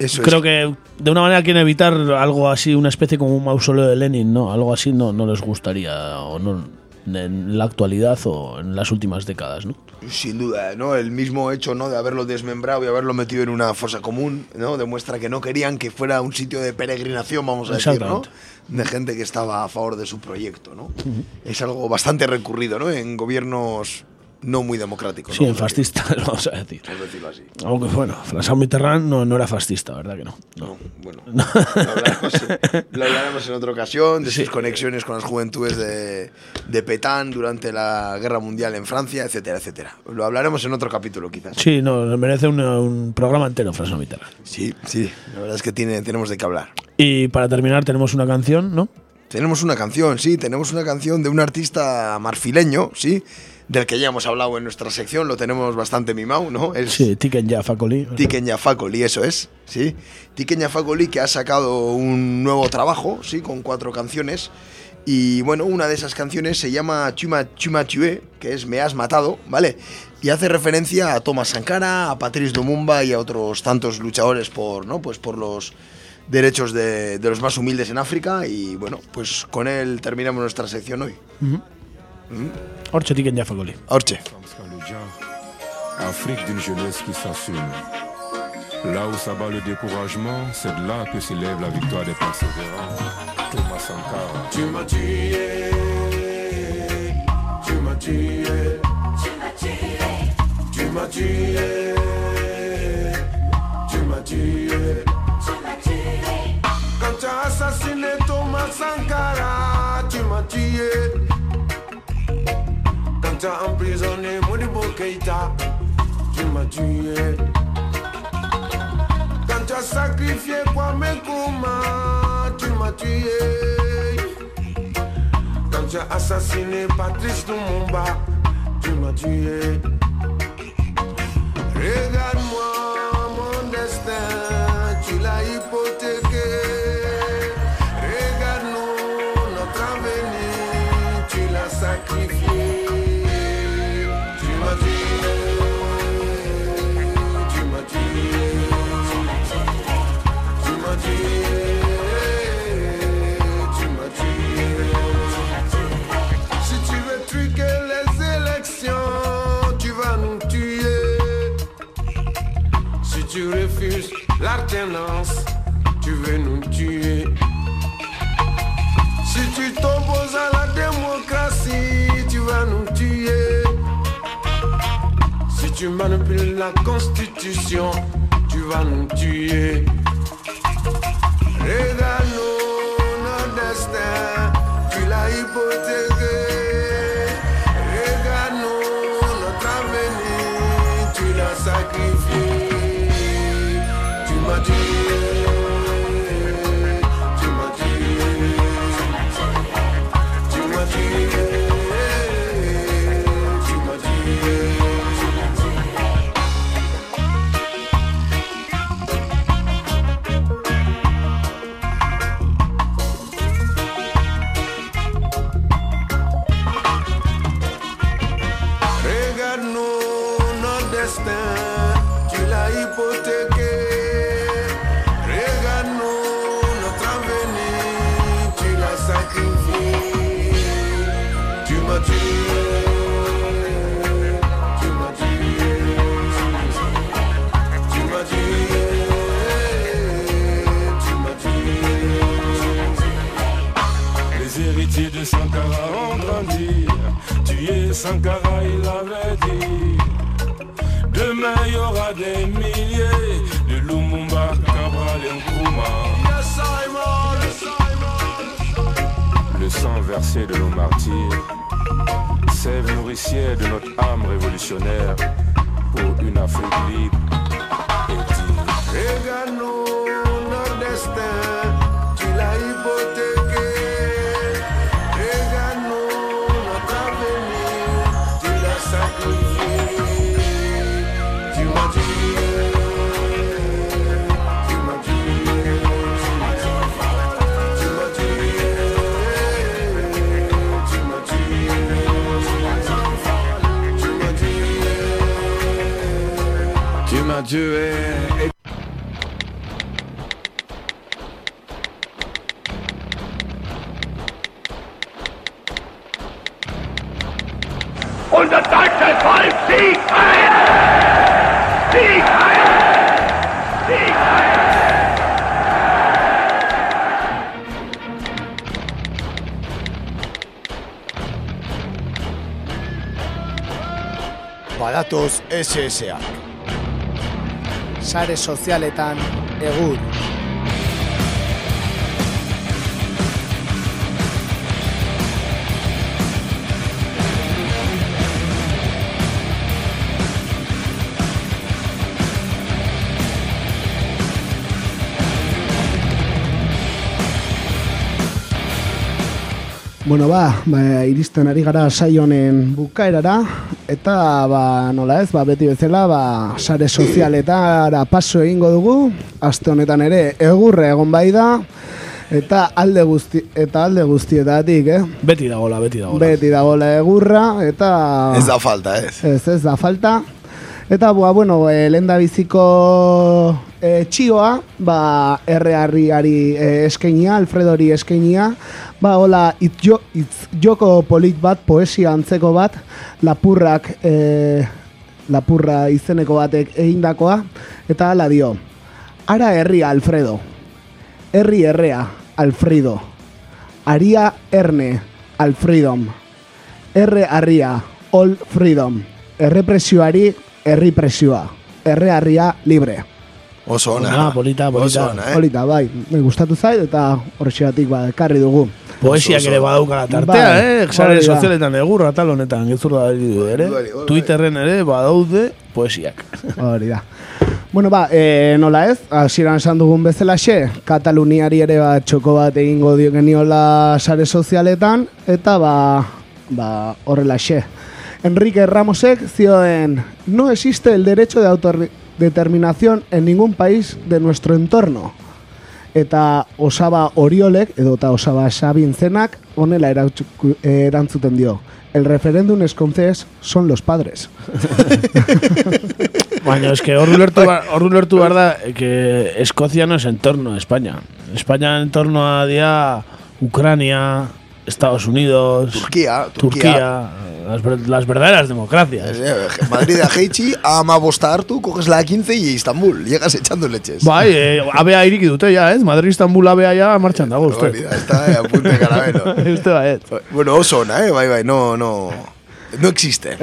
Eso Creo es. que de una manera quieren evitar algo así, una especie como un mausoleo de Lenin, ¿no? Algo así no, no les gustaría, o no en la actualidad o en las últimas décadas, ¿no? Sin duda, ¿no? El mismo hecho, ¿no? De haberlo desmembrado y haberlo metido en una fosa común, ¿no? Demuestra que no querían que fuera un sitio de peregrinación, vamos a decir, ¿no? De gente que estaba a favor de su proyecto, ¿no? Es algo bastante recurrido, ¿no? En gobiernos no muy democráticos. Sí, en vamos a decir. vamos a decirlo así. Aunque bueno, François Mitterrand no, no era fascista, ¿verdad que no? No, bueno. Lo hablaremos, lo hablaremos en otra ocasión, de sus conexiones con las juventudes de, de Petán durante la Guerra Mundial en Francia, etcétera, etcétera. Lo hablaremos en otro capítulo, quizás. Sí, no, merece un, un programa entero François Mitterrand. Sí, sí, la verdad es que tiene, tenemos de qué hablar. Y para terminar tenemos una canción, ¿no? Tenemos una canción, sí, tenemos una canción de un artista marfileño, sí, del que ya hemos hablado en nuestra sección, lo tenemos bastante mimado, ¿no? Es Sí, Tiken Ya Fakoli. Tiken Yafakoli, eso es, sí. Tiken Yafakoli que ha sacado un nuevo trabajo, sí, con cuatro canciones. Y bueno, una de esas canciones se llama Chuma Chuma Chue, que es Me has matado, ¿vale? Y hace referencia a Thomas Sankara, a Patrice Lumumba y a otros tantos luchadores por, ¿no? Pues por los derechos de, de los más humildes en África. Y bueno, pues con él terminamos nuestra sección hoy. Ujú. Orche Tiken Ya Fakoli. Orche. Afrique d'une jeunesse qui s'assume. Là où s'abat le découragement, c'est de là que s'élève la victoire des persévérants. Thomas Sankara. Tu m'as tué, tu m'as tué, tu m'as tué, tu m'as tué, tu m'as tué, tu m'as tué. Quand tu as assassiné Thomas Sankara, tu m'as tué. As emprisonné Modibo Keita, tu m'as tué. Quand tu as sacrifié Kwame Nkrumah, tu m'as tué. Quand tu as assassiné Patrice Lumumba, tu m'as tué. Regarde-moi l'alternance, tu veux nous tuer. Si tu t'opposes à la démocratie, tu vas nous tuer. Si tu manipules la constitution, tu vas nous tuer. Regarde-nous notre destin, tu l'as hypothéqué. SSA. Sare sozialetan egur. Bueno, ba, ba, iristen ari gara saio honen bukaerara, eta, ba, nola ez, ba, beti bezala, ba, sare sozialetara paso egingo dugu, aste honetan ere, egurre egon bai da, eta alde guzti, eta alde guztietatik, eh? Beti dagola, beti dagola. Beti dagoela egurra, eta... Ez da falta, ez. Ez, ez da falta. Eta, bua, bueno, e, lehen da biziko e, txioa, ba, erre harriari e, eskenia, Alfredori eskenia, ba, hola, itz, jo, itz joko polit bat, poesia antzeko bat, lapurrak, e, lapurra izeneko batek egindakoa, eta hala dio, ara herria Alfredo, herri errea Alfredo, aria erne Alfredom, erre harria all freedom, errepresioari herri presioa, erre harria libre. Oso ona. Ona, polita, polita. Oso ona, eh? Polita, bai, me gustatu zait eta horrexegatik ba, ekarri dugu. Poesiak ere badauka tartea, Bai, eh? Sare hori da. sozialetan egurra tal honetan, gezurra da ere. Twitterren ere badaude poesiak. Hori da. Bueno, ba, e, nola ez, hasieran esan dugun bezalaxe, Kataluniari ere ba, txoko bat egingo dio geniola sare sozialetan, eta ba, ba, horrelaxe. Enrique Ramosek zioen, no existe el derecho de autodeterminación en ningún país de nuestro entorno. Eta Osaba Oriolek, edo eta Osaba Sabintzenak, honela erantzuten dio. El referéndum escocés son los padres. Baina, es que hor ulertu, ba- behar da que Escocia no es entorno a España. España entorno a día Ucrania, Estados Unidos, Turquía, Turquía, Turquía. las, las verdaderas democracias. Eh, Madrid a Heichi, ama bosta hartu, coges la 15 y Istambul. Llegas echando leches. Bai, eh, abea iriki dute ja, ez? Madrid Istanbul abea ja martxan dago, uste. Hori da, está eh, a punto de caramelo. Este va, ez. Bueno, oso ona, eh? Bai, bai, no, no... No existe.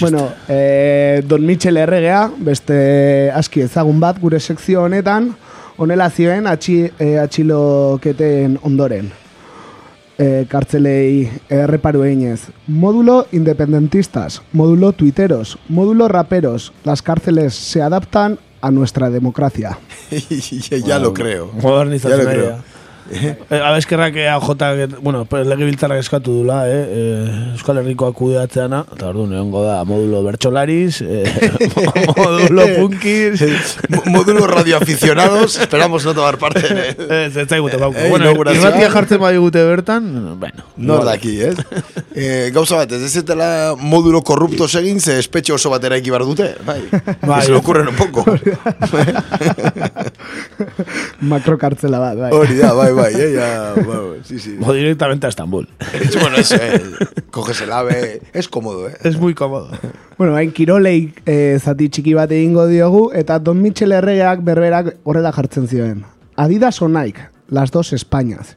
Bueno, eh, Don Michel erregea, beste aski ezagun bat gure sekzio honetan, honela zioen atxi, eh, atxiloketen ondoren. Eh, kartzelei erreparu eginez. Módulo independentistas, módulo tuiteros, módulo raperos. Las cárceles se adaptan a nuestra democracia. ya, lo creo. Modernización Ya lo creo. Eh, Abeskerrak EAJ, bueno, pues legebiltzarrak eskatu dula, eh? eh Euskal Herrikoa kudeatzeana, eta orduan egongo da modulo bertsolariz, eh, modulo punkis, Mo- Módulo radioaficionados, esperamos no tomar parte. el- Ez, ez zaigute bauko. Eh, Bueno, irratia jartzen badigute bertan, bueno. Nor daki, ez? Eh, gauza bat, ez ezetela modulo korruptos egin, ze espetxe oso batera eki bar dute, bai. Bai. Se le ocurren un poco. Makrokartzela bat, bai. Hori da, bai, bai, eh, ya, bai, sí, sí. O directamente a Estambul. Es, bueno, eso, eh, coges el ave, es cómodo, eh. Es muy cómodo. Bueno, hain kirolei eh, zati txiki bat egingo diogu, eta Don Michel Erregeak berberak horrela jartzen zioen. Adidas o Nike, las dos Españas.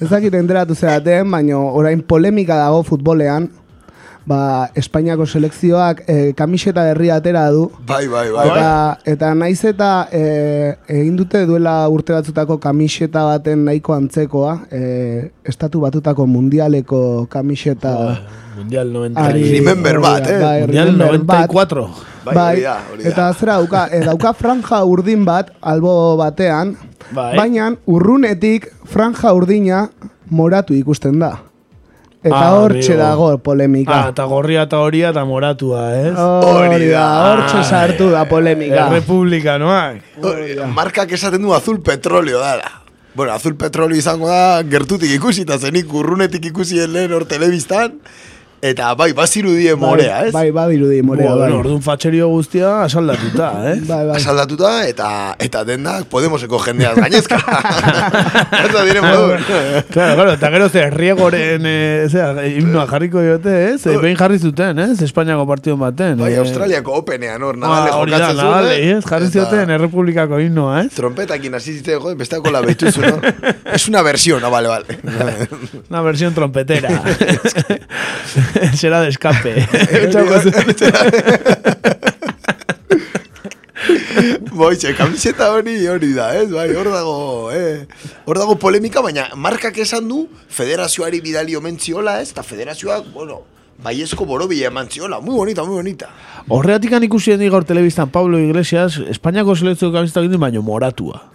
Ez dakit enteratu zeraten, baina orain polemika dago futbolean, ba, Espainiako selekzioak eh, kamiseta herria atera du, Bai, bai, bai. Eta, eta naiz eta eh, egin dute duela urte batzutako kamiseta baten nahiko antzekoa, eh, estatu batutako mundialeko kamiseta... Mundial 90. Ari- Remember bat, da, eh? bai, Mundial remember bat. 94. Bai, da. Eta zera dauka, eh, dauka franja urdin bat albo batean, Bai. baina urrunetik franja urdina moratu ikusten da. Eta Ah, hortxe amigo. dago polemika. Ah, eta gorria eta horia eta moratua, ez? Hori da, hortxe sartu da polemika. Errepublikanoak. Hori da, Markak esaten du azul petroleo dara. Bueno, azul petroleo izango da gertutik ikusi, eta zenik urrunetik ikusi lehen hor telebistan, eta bai, bazirudie morea, ez? Bai, bai, dirudi morea, Bueno, bai. bueno, orduan fatxerio guztia asaldatuta, eh? Bai, bai. Asaldatuta, eta eta dendak Podemoseko jendeaz gainezka. Eta dire modun. Claro, claro, eta gero ze riegoren, eh, zera, himnoa jarriko diote, ez? Eh, behin jarri zuten, ez? Espainiako partido baten. Bai, eh. Australiako openean hor, Ah, hori da, jokatzen zuen. Nadale, eh? ez? Jarri zioten Errepublikako himnoa, ez? Trompetakin hasi zitzen, joder, besteako la behitu zuen, hor. Es una versión, ah, vale, vale. Una versión trompetera. Será de escape. Boitxe, kamiseta hori hori da, ez? Bai, hor dago, eh? Hor dago polemika, baina markak esan du federazioari bidali omen ziola, ez? Eta federazioak, bueno, baiezko borobila eman ziola. Muy bonita, muy bonita. Horregatik ikusi den gaur telebistan Pablo Iglesias, Espainiako selekzio kamiseta egin du, baino moratua.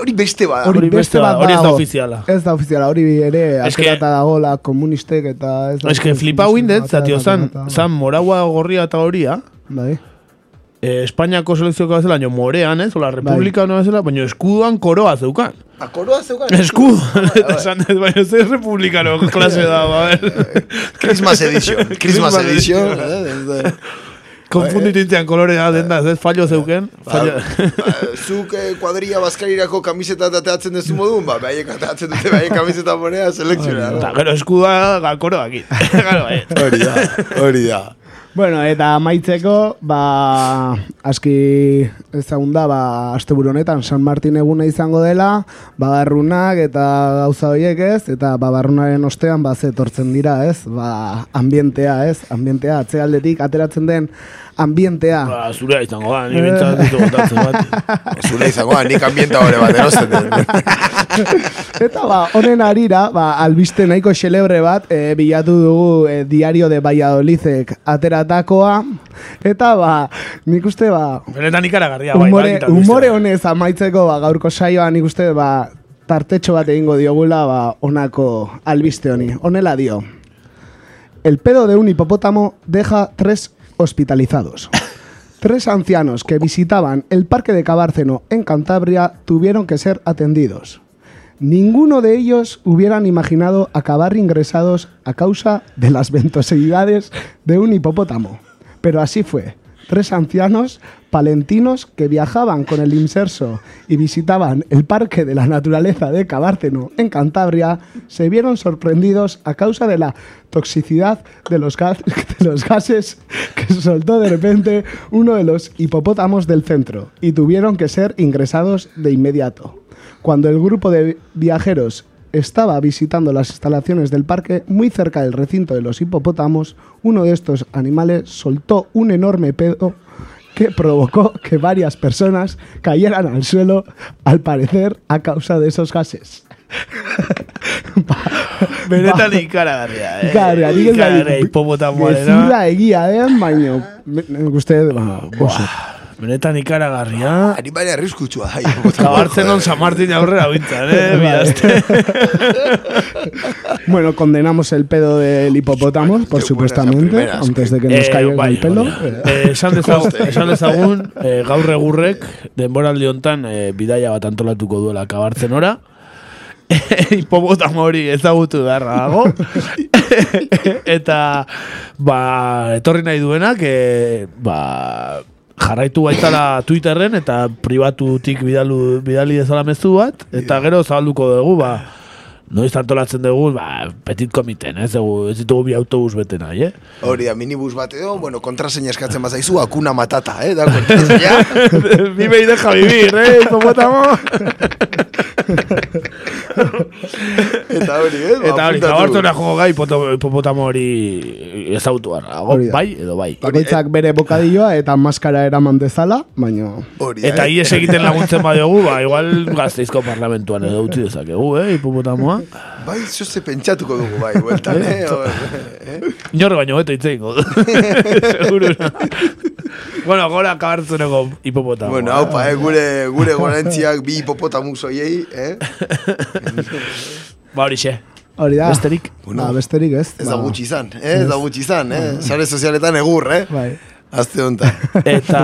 Hori beste bada. Hori beste bat hori ez da ofiziala. Ez da ofiziala, hori ere Es que- aterata dagoela komunistek eta... Ez da Es que flipa windet, zatio, zan, zan moraua gorria eta horia, Bai. eh, Espainiako selekzioko bezala, baino morean, ez, ola, republikano bezala, baino eskuduan koroa zeukan. Akoroa zeukan. Eskudu, eta esan dut, baina ze republikano klase da, ba, ber. Christmas edition. Christmas edition. eh, desde- Konfunditu intzian kolorea den da, ez fallo zeuken. Fallo. Ba, zuk eh, kuadrilla baskarirako kamiseta ateatzen dezu modun, ba, behaiek ateatzen dute behaiek kamiseta morea selekziona. Eta gero eskudua gakoroa aquí. Claro, eh. Hori da, hori da. Bueno, eta amaitzeko, ba, aski ezagun da, ba, asteburu honetan San Martin eguna izango dela, bagarrunak eta gauza horiek ez, eta bagarrunaren ostean, ba, ze etortzen dira, ez, ba, ambientea, ez, ambientea, atzealdetik ateratzen den ambientea. Ba, zurea izango da, ni bintzat ditu botatzen bat. Zure izango da, nik ambienta hori bat erosten dut. Eta ba, honen arira, ba, albiste nahiko xelebre bat, e, bilatu dugu e, Diario de Valladolidek ateratakoa, eta ba, nik uste ba, Benetan ikaragarria, bai, humore, bai, humore honez amaitzeko ba, gaurko saioa nik uste ba, tartetxo bat egingo diogula ba, honako albiste honi. Honela dio. El pedo de un hipopótamo deja tres hospitalizados. Tres ancianos que visitaban el parque de Cabárceno en Cantabria tuvieron que ser atendidos. Ninguno de ellos hubieran imaginado acabar ingresados a causa de las ventosidades de un hipopótamo. Pero así fue. Tres ancianos palentinos que viajaban con el inserso y visitaban el Parque de la Naturaleza de Cabárceno en Cantabria se vieron sorprendidos a causa de la toxicidad de los, de los gases que soltó de repente uno de los hipopótamos del centro y tuvieron que ser ingresados de inmediato. Cuando el grupo de viajeros estaba visitando las instalaciones del parque muy cerca del recinto de los hipopótamos, uno de estos animales soltó un enorme pedo que provocó que varias personas cayeran al suelo, al parecer a causa de esos gases. Benetan ikaragarria, eh. Ikaragarria, Ikaragarria, hipopotamoarena. Gezurra egia den, baino, uste, ba, oso. Benetan ikaragarria. Animalia arriskutsua. Ai, Kabartzen on San Martin aurrera bintzan, eh? Bidazte. Bueno, condenamos el pedo del hipopótamo, por supuestamente, antes de que nos Eh, caiga bai, el pelo. Eh, esan dezagun, esan dezagun eh, gaur egurrek denboraldi hontan eh, bidaia bat antolatuko duela kabartzen ora. Hipopotamo hori ezagutu beharra dago. Eta ba, etorri nahi duenak eh, ba, jarraitu baitala Twitterren eta pribatutik bidalu, bidali dezala mezu bat eta gero zabalduko dugu ba, noiz antolatzen dugu ba, petit komiten, ez, dugu, ez ditugu bi autobus bete nahi, eh? Hori da, minibus bat edo, bueno, kontraseña eskatzen bazaizu, akuna matata, eh? Da, kontraseña. Vive y deja vivir, eh, hipopótamo. Eta hori, eh? Eta hori, kabartona jogo gai hipopotamo hori Hori da. bai edo bai. Bakoitzak bere bokadilloa eta maskara eraman dezala, baina... Eta ies egiten laguntzen badiogu, ba, igual gazteizko parlamentuan edo utzi dezakegu, eh, hipopotamoa. Bai, zoze pentsatuko dugu, bai, bueltan, eh? O- eh? Inorre baino beto itzeiko. Seguro. bueno, gora kabartzeneko hipopotamoa. Bueno, haupa, eh? Gure, gure gorentziak bi hipopotamus hoiei, eh? Ba horixe. Hori da. Besterik. Ba, besterik ez. Ez da ba. gutxi izan, eh? Ez da gutxi izan, eh? Sare sozialetan egur, eh? Bai. Azte honetan. Eta,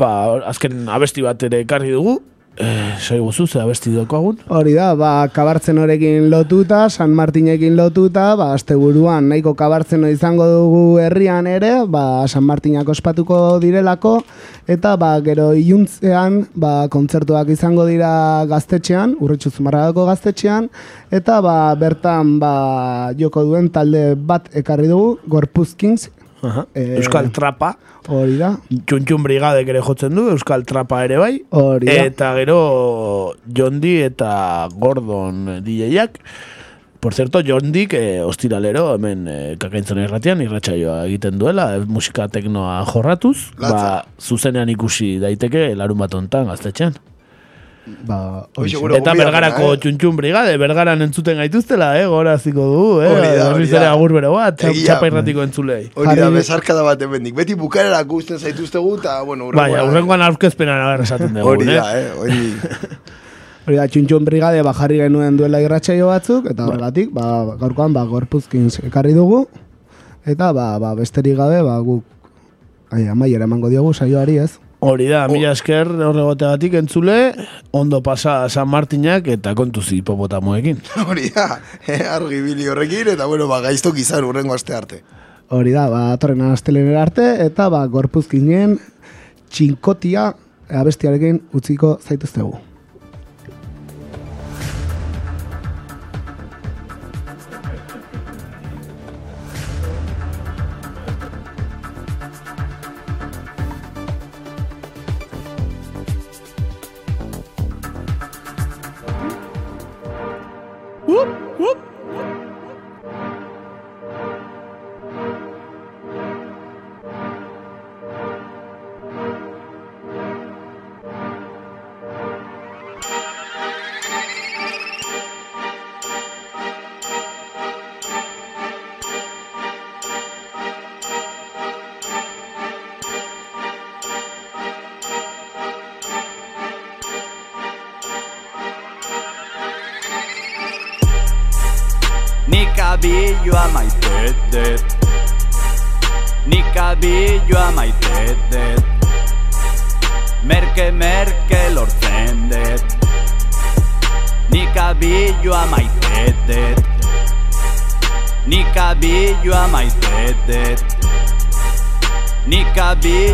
ba, azken abesti bat ere ekarri dugu. Eh, Sai gozu, ze abesti dokoagun. Hori da, ba, kabartzen horekin lotuta, San Martinekin lotuta, ba, asteburuan nahiko kabartzen izango dugu herrian ere, ba, San Martinak ospatuko direlako, eta ba, gero iluntzean, ba, kontzertuak izango dira gaztetxean, urretxu zumarragako gaztetxean, eta ba, bertan ba, joko duen talde bat ekarri dugu, Gorpuz Kings, Aha. Eh, Euskal Trapa. Hori da. Txuntxun brigadek ere jotzen du, Euskal Trapa ere bai. Hori da. Eta gero Jondi eta Gordon DJ-ak. Por cierto, Jondik eh, ostiralero hemen eh, kakaintzen irratian irratsaioa egiten duela, eh, musika teknoa jorratuz, ba, zuzenean ikusi daiteke larun bat hontan gaztetxean. Ba, gure Eta bergarako eh? txuntxun brigade, bergaran entzuten gaituztela, eh, gora ziko dugu, eh, Hori da, agur bero bat, txap- Egia. txapa irratiko entzulei. Hori da, bezarkada bat emendik. Beti bukarera gusten zaituztegu, eta, bueno, Bai, urrengoan- aurrengoan aurkezpenan esaten dugu, Hori eh? da, eh? Hori... Hori da, txuntxun brigade bajarri genuen duela irratsaio batzuk, eta horregatik, ba, gaurkoan, ba, gorpuzkin ekarri dugu, eta, ba, ba, besterik gabe, ba, guk, ai, amaiera emango diogu saioari, ez? Hori da, mila esker horregotegatik entzule, ondo pasa San Martinak eta kontuzi hipopotamoekin. Hori da, eh, argi bili horrekin, eta, bueno, ba, gaiztok izan urrengo aste arte. Hori da, ba, atorren astelenera arte, eta, ba, gorpuzkinen txinkotia abestiarekin utziko zaituztegu. Whoop.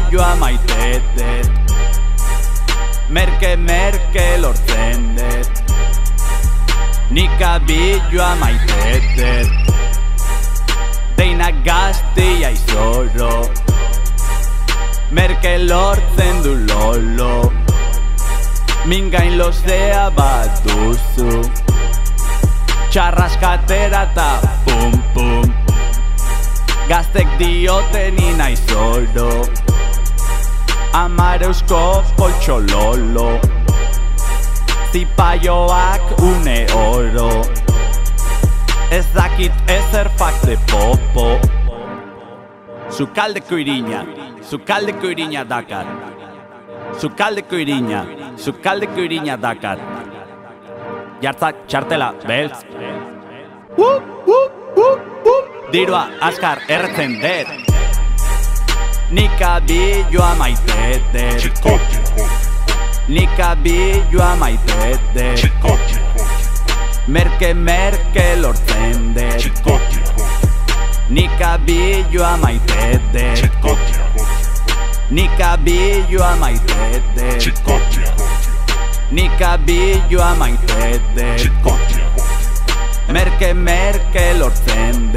Abilloa maite dut Merke merke lortzen dut. Nik abilloa maite dut Deina gaztia izoro Merke lortzen du lolo. Mingain lozea bat duzu Txarraskatera eta pum pum. Gaztek dioten inaiz Amar eusko poltxololo Zipaioak une oro Ez dakit ezer fakte popo Sukaldeko irina, sukaldeko irina dakar. Sukaldeko irina, sukaldeko irina dakar. Jartzak txartela, beltz. Dirua askar erretzen dut. Nik abilloa maite dut. Nik abilloa maite dut. Merke merke lortzen dut. Nik abilloa maite dut. Nik abilloa maite dut. Nik abilloa maite dut. Merke merke lortzen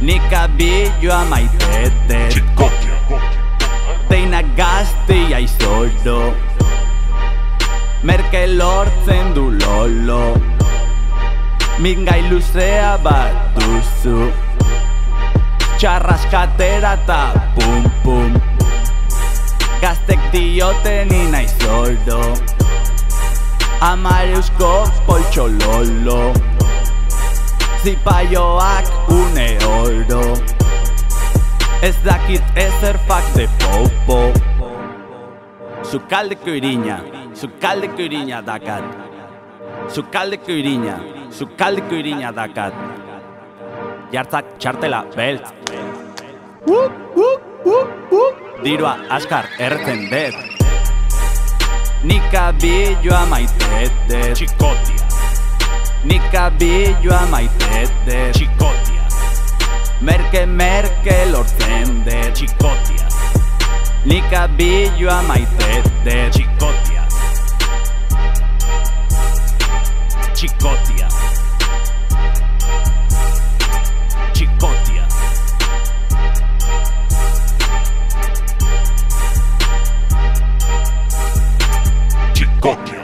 Nik abilloa maite dut. Teina gaztia izoro. Merke lortzen du lolo. Mingai luzea bat duzu. Txarraskatera ta pum pum. Gaztek dioten ina izoro. Amar eusko poltxo lolo Zipaioak une oro Ez dakit ezer fak de popo. Zukaldeko irina, zukaldeko irina dakat. Zukaldeko irina, zukaldeko irina dakat. Jartzak txartela beltz. Dirua askar erretzen dut. Nik abilloa maite dut. Txikotia ni cabello a maitete Chicotia Merke merke l'ortende Chicotia Ni cabello a maitete Chicotia Chicotia Chicotia Chicotia